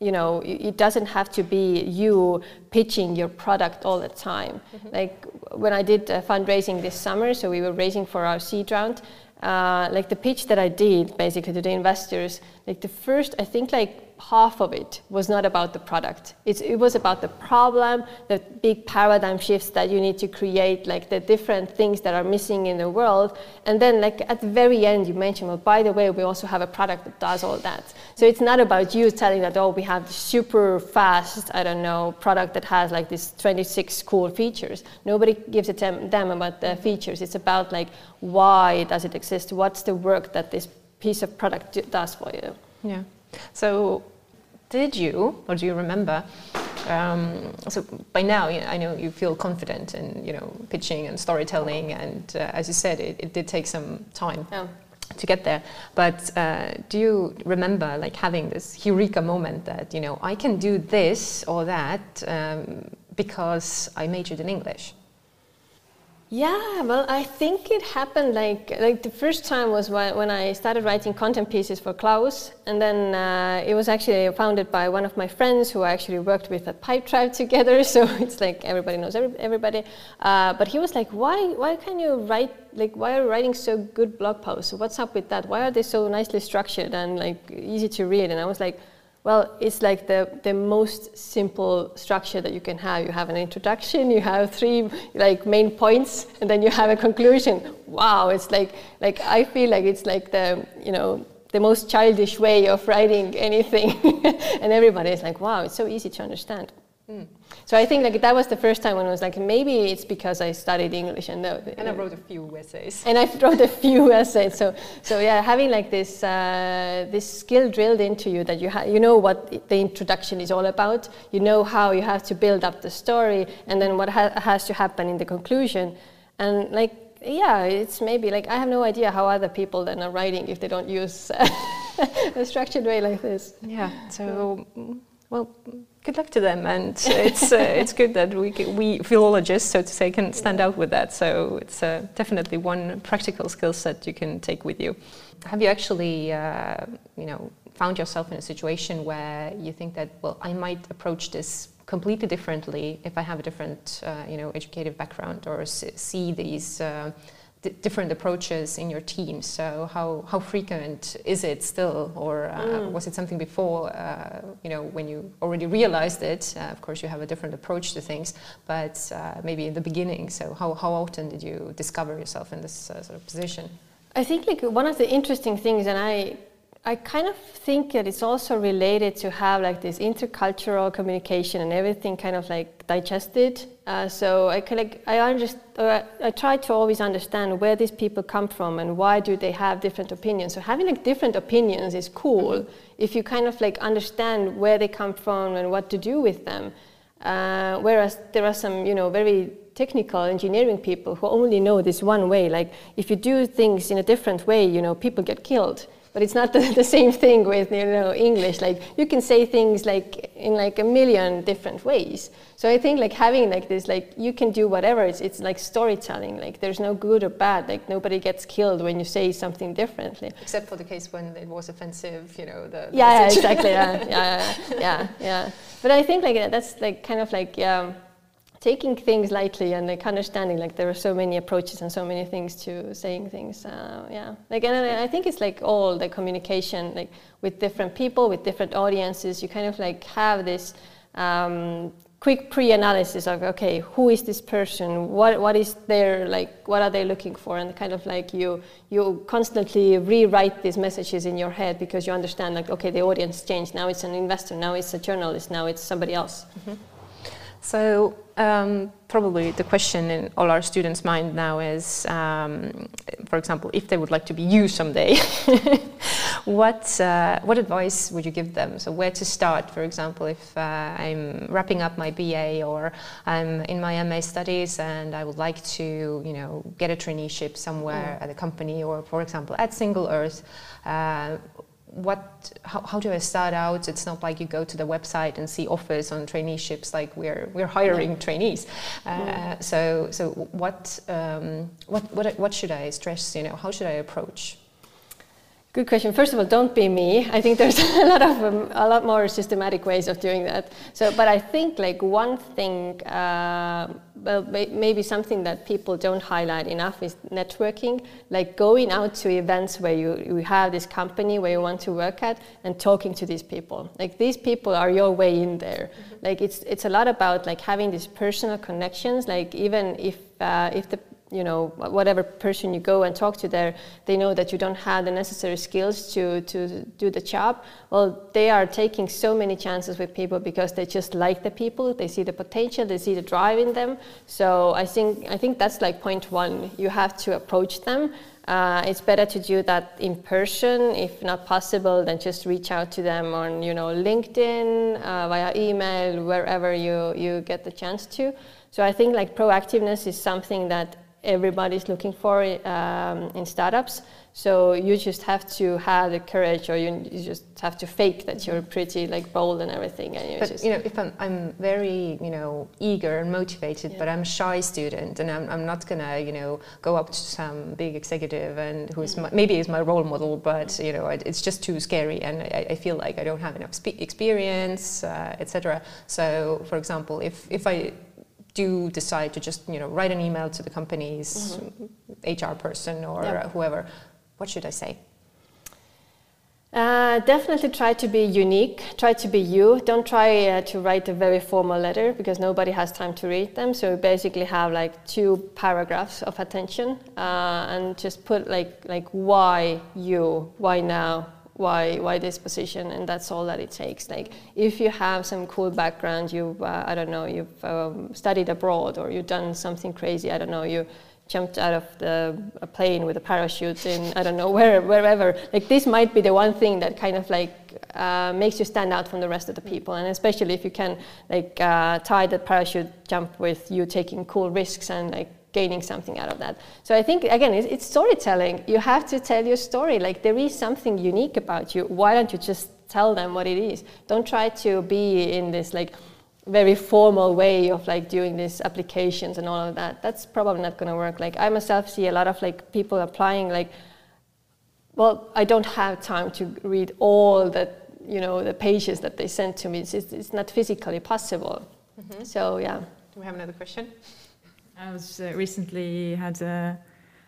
you know it doesn't have to be you pitching your product all the time mm-hmm. like when i did uh, fundraising this summer so we were raising for our seed round uh, like the pitch that i did basically to the investors like the first i think like half of it was not about the product. It's, it was about the problem, the big paradigm shifts that you need to create, like the different things that are missing in the world. And then, like at the very end, you mentioned, well, by the way, we also have a product that does all that. So it's not about you telling that, oh, we have super fast, I don't know, product that has like these 26 cool features. Nobody gives a damn about the features. It's about like why does it exist? What's the work that this piece of product does for you? Yeah. So did you, or do you remember? Um, so by now, you know, I know you feel confident in you know pitching and storytelling, and uh, as you said, it, it, did take some time. Yeah. To get there, but uh, do you remember like having this eureka moment that you know I can do this or that um, because I majored in English? Yeah, well, I think it happened like like the first time was when I started writing content pieces for Klaus, and then uh, it was actually founded by one of my friends who I actually worked with at Pipedrive together. So it's like everybody knows everybody. Uh, but he was like, "Why why can you write like why are you writing so good blog posts? What's up with that? Why are they so nicely structured and like easy to read?" And I was like well, it's like the, the most simple structure that you can have. You have an introduction, you have three like main points, and then you have a conclusion. Wow, it's like like I feel like it's like the you know the most childish way of writing anything, and everybody is like, wow, it's so easy to understand. Mm. So I think like that was the first time when I was like, maybe it's because I studied English and the, and I wrote a few essays. And I wrote a few essays. So so yeah, having like this uh, this skill drilled into you that you ha- you know what the introduction is all about. You know how you have to build up the story, and then what ha- has to happen in the conclusion, and like yeah, it's maybe like I have no idea how other people then are writing if they don't use a structured way like this. Yeah. So well good luck to them, and it's uh, it's good that we we philologists, so to say, can stand out with that. So it's uh, definitely one practical skill set you can take with you. Have you actually, uh, you know, found yourself in a situation where you think that well, I might approach this completely differently if I have a different, uh, you know, educative background or see these uh, different approaches in your team. So how, how frequent is it still, or uh, mm. was it something before? Uh, you know, when you already realized it, uh, of course you have a different approach to things, but uh, maybe in the beginning. So how, how often did you discover yourself in this uh, sort of position? I think like one of the interesting things, and I I kind of think that it's also related to have like this intercultural communication and everything kind of like digested. Uh, so I kind of, I understand, I, I try to always understand where these people come from and why do they have different opinions. So having like different opinions is cool if you kind of like understand where they come from and what to do with them. Uh, whereas there are some, you know, very technical engineering people who only know this one way. Like if you do things in a different way, you know, people get killed but it's not the, the, same thing with you know English. Like you can say things like in like a million different ways. So I think like having like this like you can do whatever. It's it's like storytelling. Like there's no good or bad. Like nobody gets killed when you say something differently. Except for the case when it was offensive. You know the. the yeah, yeah, exactly. Yeah, yeah, yeah, yeah. But I think like that's like kind of like yeah taking things lightly and like understanding like there are so many approaches and so many things to saying things uh, yeah. Like and i think it's like all the communication like with different people with different audiences you kind of like have this um, quick pre-analysis of okay who is this person? What what is their like what are they looking for? And kind of like you you constantly rewrite these messages in your head because you understand like okay the audience changed. Now it's an investor. Now it's a journalist. Now it's somebody else. Mm-hmm. So um, probably the question in all our students' mind now is, um, for example, if they would like to be you someday, what uh, what advice would you give them? So where to start, for example, if uh, I'm wrapping up my BA or I'm in my MA studies and I would like to, you know, get a traineeship somewhere mm. at a company or, for example, at Single Earth. Uh, what how, how do I start out? It's not like you go to the website and see offers on traineeships like we're we're hiring trainees. Uh, so so what um, what what what should I stress? You know, how should I approach? Good question. First of all, don't be me. I think there's a lot of um, a lot more systematic ways of doing that. So, but I think like one thing, uh, well, maybe something that people don't highlight enough is networking. Like going out to events where you, you have this company where you want to work at and talking to these people. Like these people are your way in there. Mm-hmm. Like it's it's a lot about like having these personal connections. Like even if uh, if the you know whatever person you go and talk to there they know that you don't have the necessary skills to to do the job. Well they are taking so many chances with people because they just like the people they see the potential they see the drive in them. So i think i think that's like point one. You have to approach them. Uh, it's better to do that in person if not possible then just reach out to them on you know linkedin uh, via email wherever you you get the chance to. So i think like proactiveness is something that everybody's looking for um, in startups. So you just have to have the courage, or you, you, just have to fake that you're pretty like bold and everything. And you but just you know, if I'm, I'm very you know eager and motivated, yeah. but I'm a shy student, and I'm, I'm not gonna you know go up to some big executive and who's my, maybe is my role model, but you know it's just too scary, and I, I feel like I don't have enough experience, uh, etc. So, for example, if if I do decide to just you know write an email to the company's mm-hmm. HR person or yeah. whoever, what should I say? Uh, definitely try to be unique. Try to be you. Don't try uh, to write a very formal letter because nobody has time to read them. So basically have like two paragraphs of attention uh, and just put like like why you, why now, why why this position and that's all that it takes. Like if you have some cool background you've uh, i don't know you've um, studied abroad or you've done something crazy i don't know you jumped out of the a plane with a parachute in i don't know where wherever like this might be the one thing that kind of like uh, makes you stand out from the rest of the people. And especially if you can like uh, tie that parachute jump with you taking cool risks and like gaining something out of that. So I think again, it's, it's, storytelling. You have to tell your story. Like there is something unique about you. Why don't you just tell them what it is? Don't try to be in this like very formal way of like doing these applications and all of that. That's probably not going to work. Like I myself see a lot of like people applying like, well, I don't have time to read all that you know the pages that they sent to me. It's, it's not physically possible. Mm-hmm. So yeah. Do we have another question? I was uh, recently had a,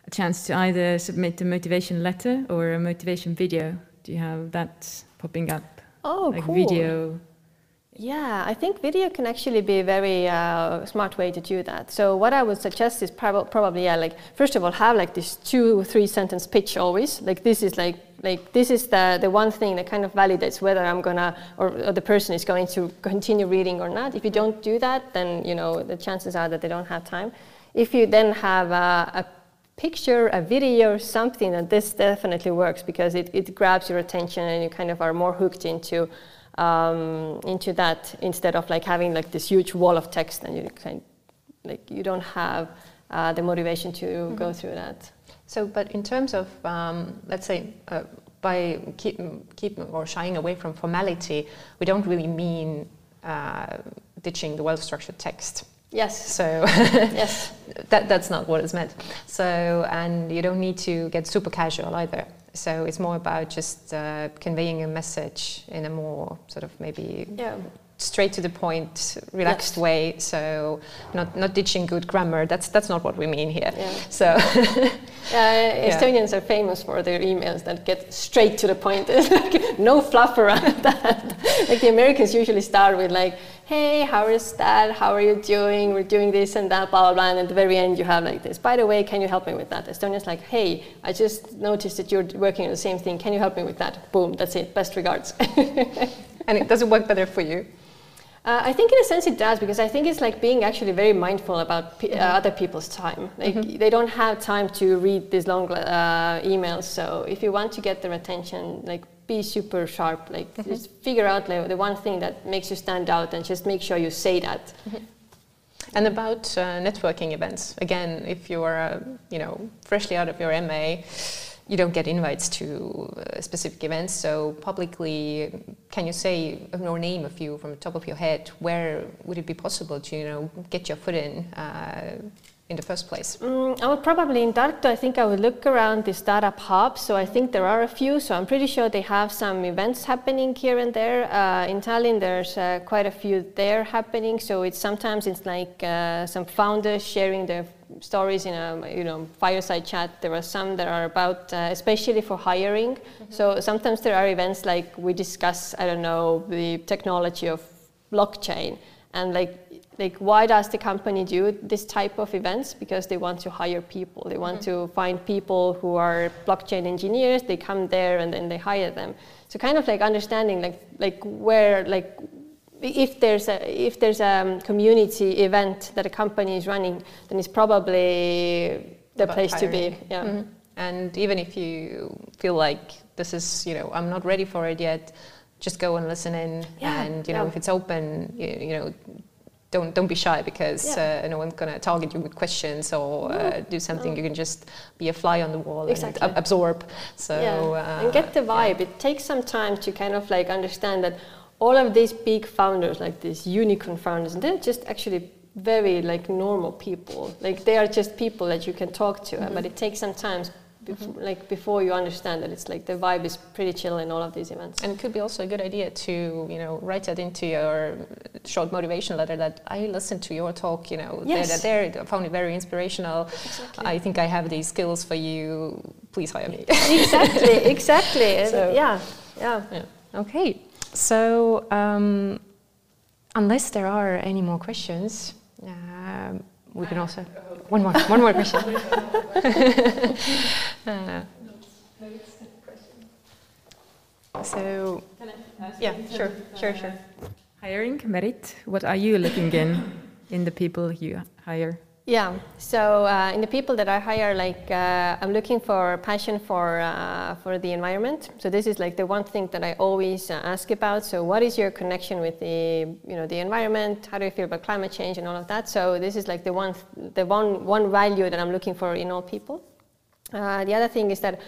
a chance to either submit a motivation letter or a motivation video. Do you have that popping up? Oh, like cool. video. Yeah, I think video can actually be a very uh, smart way to do that. So what I would suggest is prob- probably yeah, like first of all have like this two or three sentence pitch always. Like this is like like this is the the one thing that kind of validates whether I'm gonna or, or the person is going to continue reading or not. If you don't do that, then you know the chances are that they don't have time. If you then have a, a picture, a video, something that this definitely works because it, it grabs your attention and you kind of are more hooked into um, into that instead of like having like this huge wall of text and you kind like you don't have uh, the motivation to Mm-hmm. go through that. So, but in terms of, um, let's say, uh, by keep, keep or shying away from formality, we don't really mean uh, ditching the well-structured text. Yes. So yes. that, that's not what is meant. So, and you don't need to get super casual either. So it's more about just uh, conveying a message in a more sort of maybe Yeah. Straight to the point, relaxed Yes. way. So not not ditching good grammar. That's that's not what we mean here. Yeah. So Uh, Estonians are famous for their emails that get straight to the point. Like no fluff around that. like the Americans usually start with like, "Hey, how is that? How are you doing? We're doing this and that, blah blah blah." And at the very end, you have like this. By the way, can you help me with that? Estonians like, "Hey, I just noticed that you're working on the same thing. Can you help me with that?" Boom, that's it. Best regards. and it doesn't work better for you. Uh, I think in a sense it does because I think it's like being actually very mindful about pe- uh, other people's time. Like they don't have time to read these long uh, emails. So if you want to get their attention, like be super sharp. Like just figure out like, the one thing that makes you stand out and just make sure you say that. And about uh, networking events, again, if you are, uh, you know, freshly out of your MA, you don't get invites to uh, specific events. So publicly, can you say or name a few from the top of your head? Where would it be possible to, you know, get your foot in uh, in the first place? Mm, I would probably in Tartu. I think I would look around the startup hub. So I think there are a few. So I'm pretty sure they have some events happening here and there. Uh, in Tallinn, there's uh, quite a few there happening. So it's sometimes it's like uh, some founders sharing their stories in a you know fireside chat. There are some that are about uh, especially for hiring. So sometimes there are events like we discuss. I don't know the technology of blockchain and like like why does the company do this type of events because they want to hire people they want to find people who are blockchain engineers they come there and then they hire them so kind of like understanding like like where like if there's a if there's a community event that a company is running then it's probably the About place to be hiring. yeah Mhm. And even if you feel like this is, you know, I'm not ready for it yet, just go and listen in. Yeah, and you know, yeah. if it's open, you, you know, don't don't be shy because Yeah. uh, no one's gonna target you with questions or uh, do something. no. You can just be a fly on the wall Exactly. and ab- absorb. So yeah. uh, and get the yeah. vibe. It takes some time to kind of like understand that all of these big founders, like these unicorn founders, they're just actually very like normal people. Like they are just people that you can talk to, Mm-hmm. but it takes some time. Before, like before you understand that it's like the vibe is pretty chill in all of these events. And it could be also a good idea to, you know, write that into your short motivation letter that I listened to your talk, you know, Yes. there, there, I found it very inspirational. Exactly. I think I have these skills for you. Please hire me. exactly, exactly. So- yeah, yeah. Yeah. Okay. So, um, unless there are any more questions, um, we can also one more one more question. Uh, so, yeah, sure, sure, sure. Hiring, merit. What are you looking in in the people you hire? Yeah. So uh, in the people that I hire, like uh, I'm looking for passion for uh, for the environment. So this is like the one thing that I always uh, ask about. So what is your connection with the you know the environment? How do you feel about climate change and all of that? So this is like the one the one one value that I'm looking for in all people. Uh, the other thing is that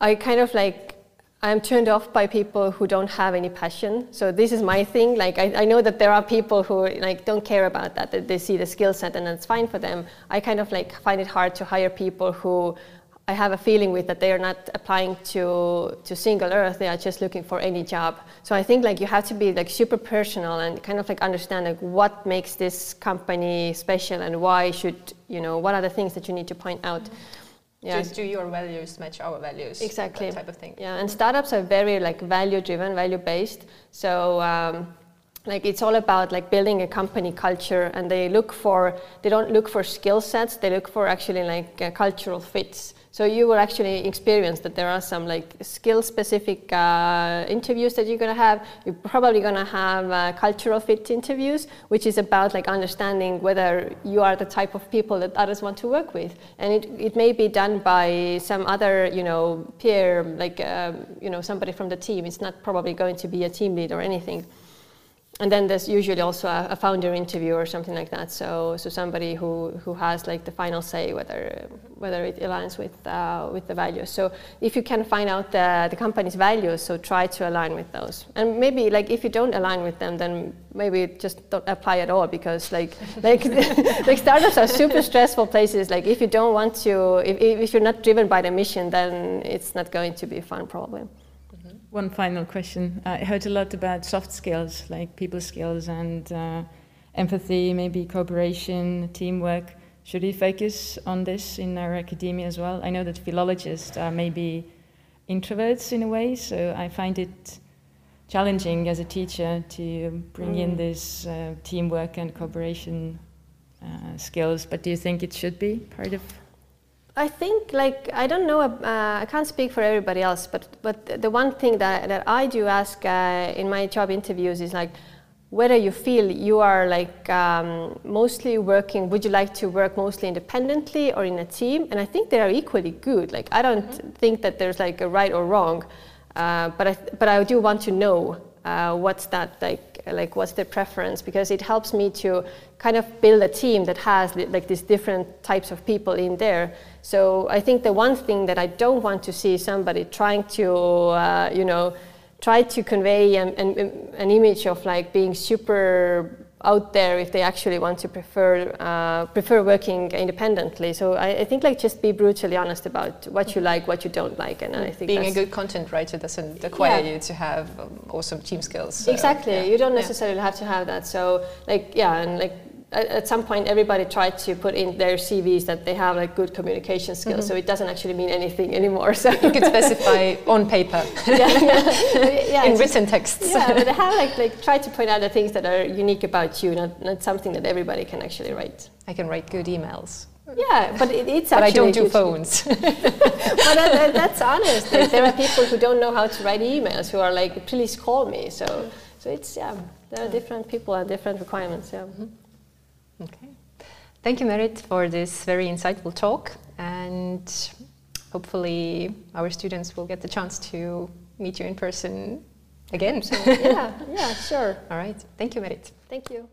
I kind of like I'm turned off by people who don't have any passion. So this is my thing. Like I, I know that there are people who like don't care about that. That they see the skill set and that's fine for them. I kind of like find it hard to hire people who I have a feeling with that they are not applying to to single earth. They are just looking for any job. So I think like you have to be like super personal and kind of like understand like what makes this company special and why should you know what are the things that you need to point out. Yeah. Just do your values match our values? Exactly. That type of thing. Yeah, and startups are very like value driven, value based. So um, like it's all about like building a company culture, and they look for they don't look for skill sets. They look for actually like uh, cultural fits. So you will actually experience that there are some like skill specific uh, interviews that you're gonna have. You're probably gonna have uh, cultural fit interviews, which is about like understanding whether you are the type of people that others want to work with. And it, it may be done by some other, you know, peer, like, um, you know, somebody from the team. It's not probably going to be a team lead or anything and then there's usually also a, a, founder interview or something like that. So, so somebody who, who has like the final say whether whether it aligns with uh, with the values. So if you can find out the, the company's values, so try to align with those. And maybe like if you don't align with them, then maybe just don't apply at all because like like like startups are super stressful places. Like if you don't want to, if, if you're not driven by the mission, then it's not going to be fun probably. One final question. I heard a lot about soft skills, like people skills and uh, empathy, maybe cooperation, teamwork. Should we focus on this in our academia as well? I know that philologists are maybe introverts in a way, so I find it challenging as a teacher to bring mm. in this uh, teamwork and cooperation uh, skills. But do you think it should be part of I think like I don't know. Uh, I can't speak for everybody else, but but the one thing that that I do ask uh, in my job interviews is like whether you feel you are like um, mostly working. Would you like to work mostly independently or in a team? And I think they are equally good. Like I don't mm-hmm. think that there's like a right or wrong, uh, but I but I do want to know uh, what's that like like what's their preference? Because it helps me to kind of build a team that has like these different types of people in there. So i think the one thing that i don't want to see somebody trying to uh, you know try to convey an, an, an image of like being super out there if they actually want to prefer uh, prefer working independently. So I, I, think like just be brutally honest about what you like, what you don't like, and I think being a good content writer doesn't require yeah. you to have um, awesome team skills. So, exactly, yeah. you don't necessarily yeah. have to have that. So like yeah, and like at, some point everybody tried to put in their CVs that they have like good communication skills, mm-hmm. so it doesn't actually mean anything anymore. So you could specify on paper, yeah, yeah, in written texts. Yeah, but they have like like try to point out the things that are unique about you, not not something that everybody can actually write. I can write good emails. Yeah, but it, it's but actually. I don't do phones. but that, that, that's honest. Like, there are people who don't know how to write emails who are like, please call me. So, so it's yeah, there are different people and different requirements. Yeah. Mm-hmm. Okay. Thank you, Merit, for this very insightful talk. And hopefully, our students will get the chance to meet you in person again. yeah, yeah, sure. All right. Thank you, Merit. Thank you.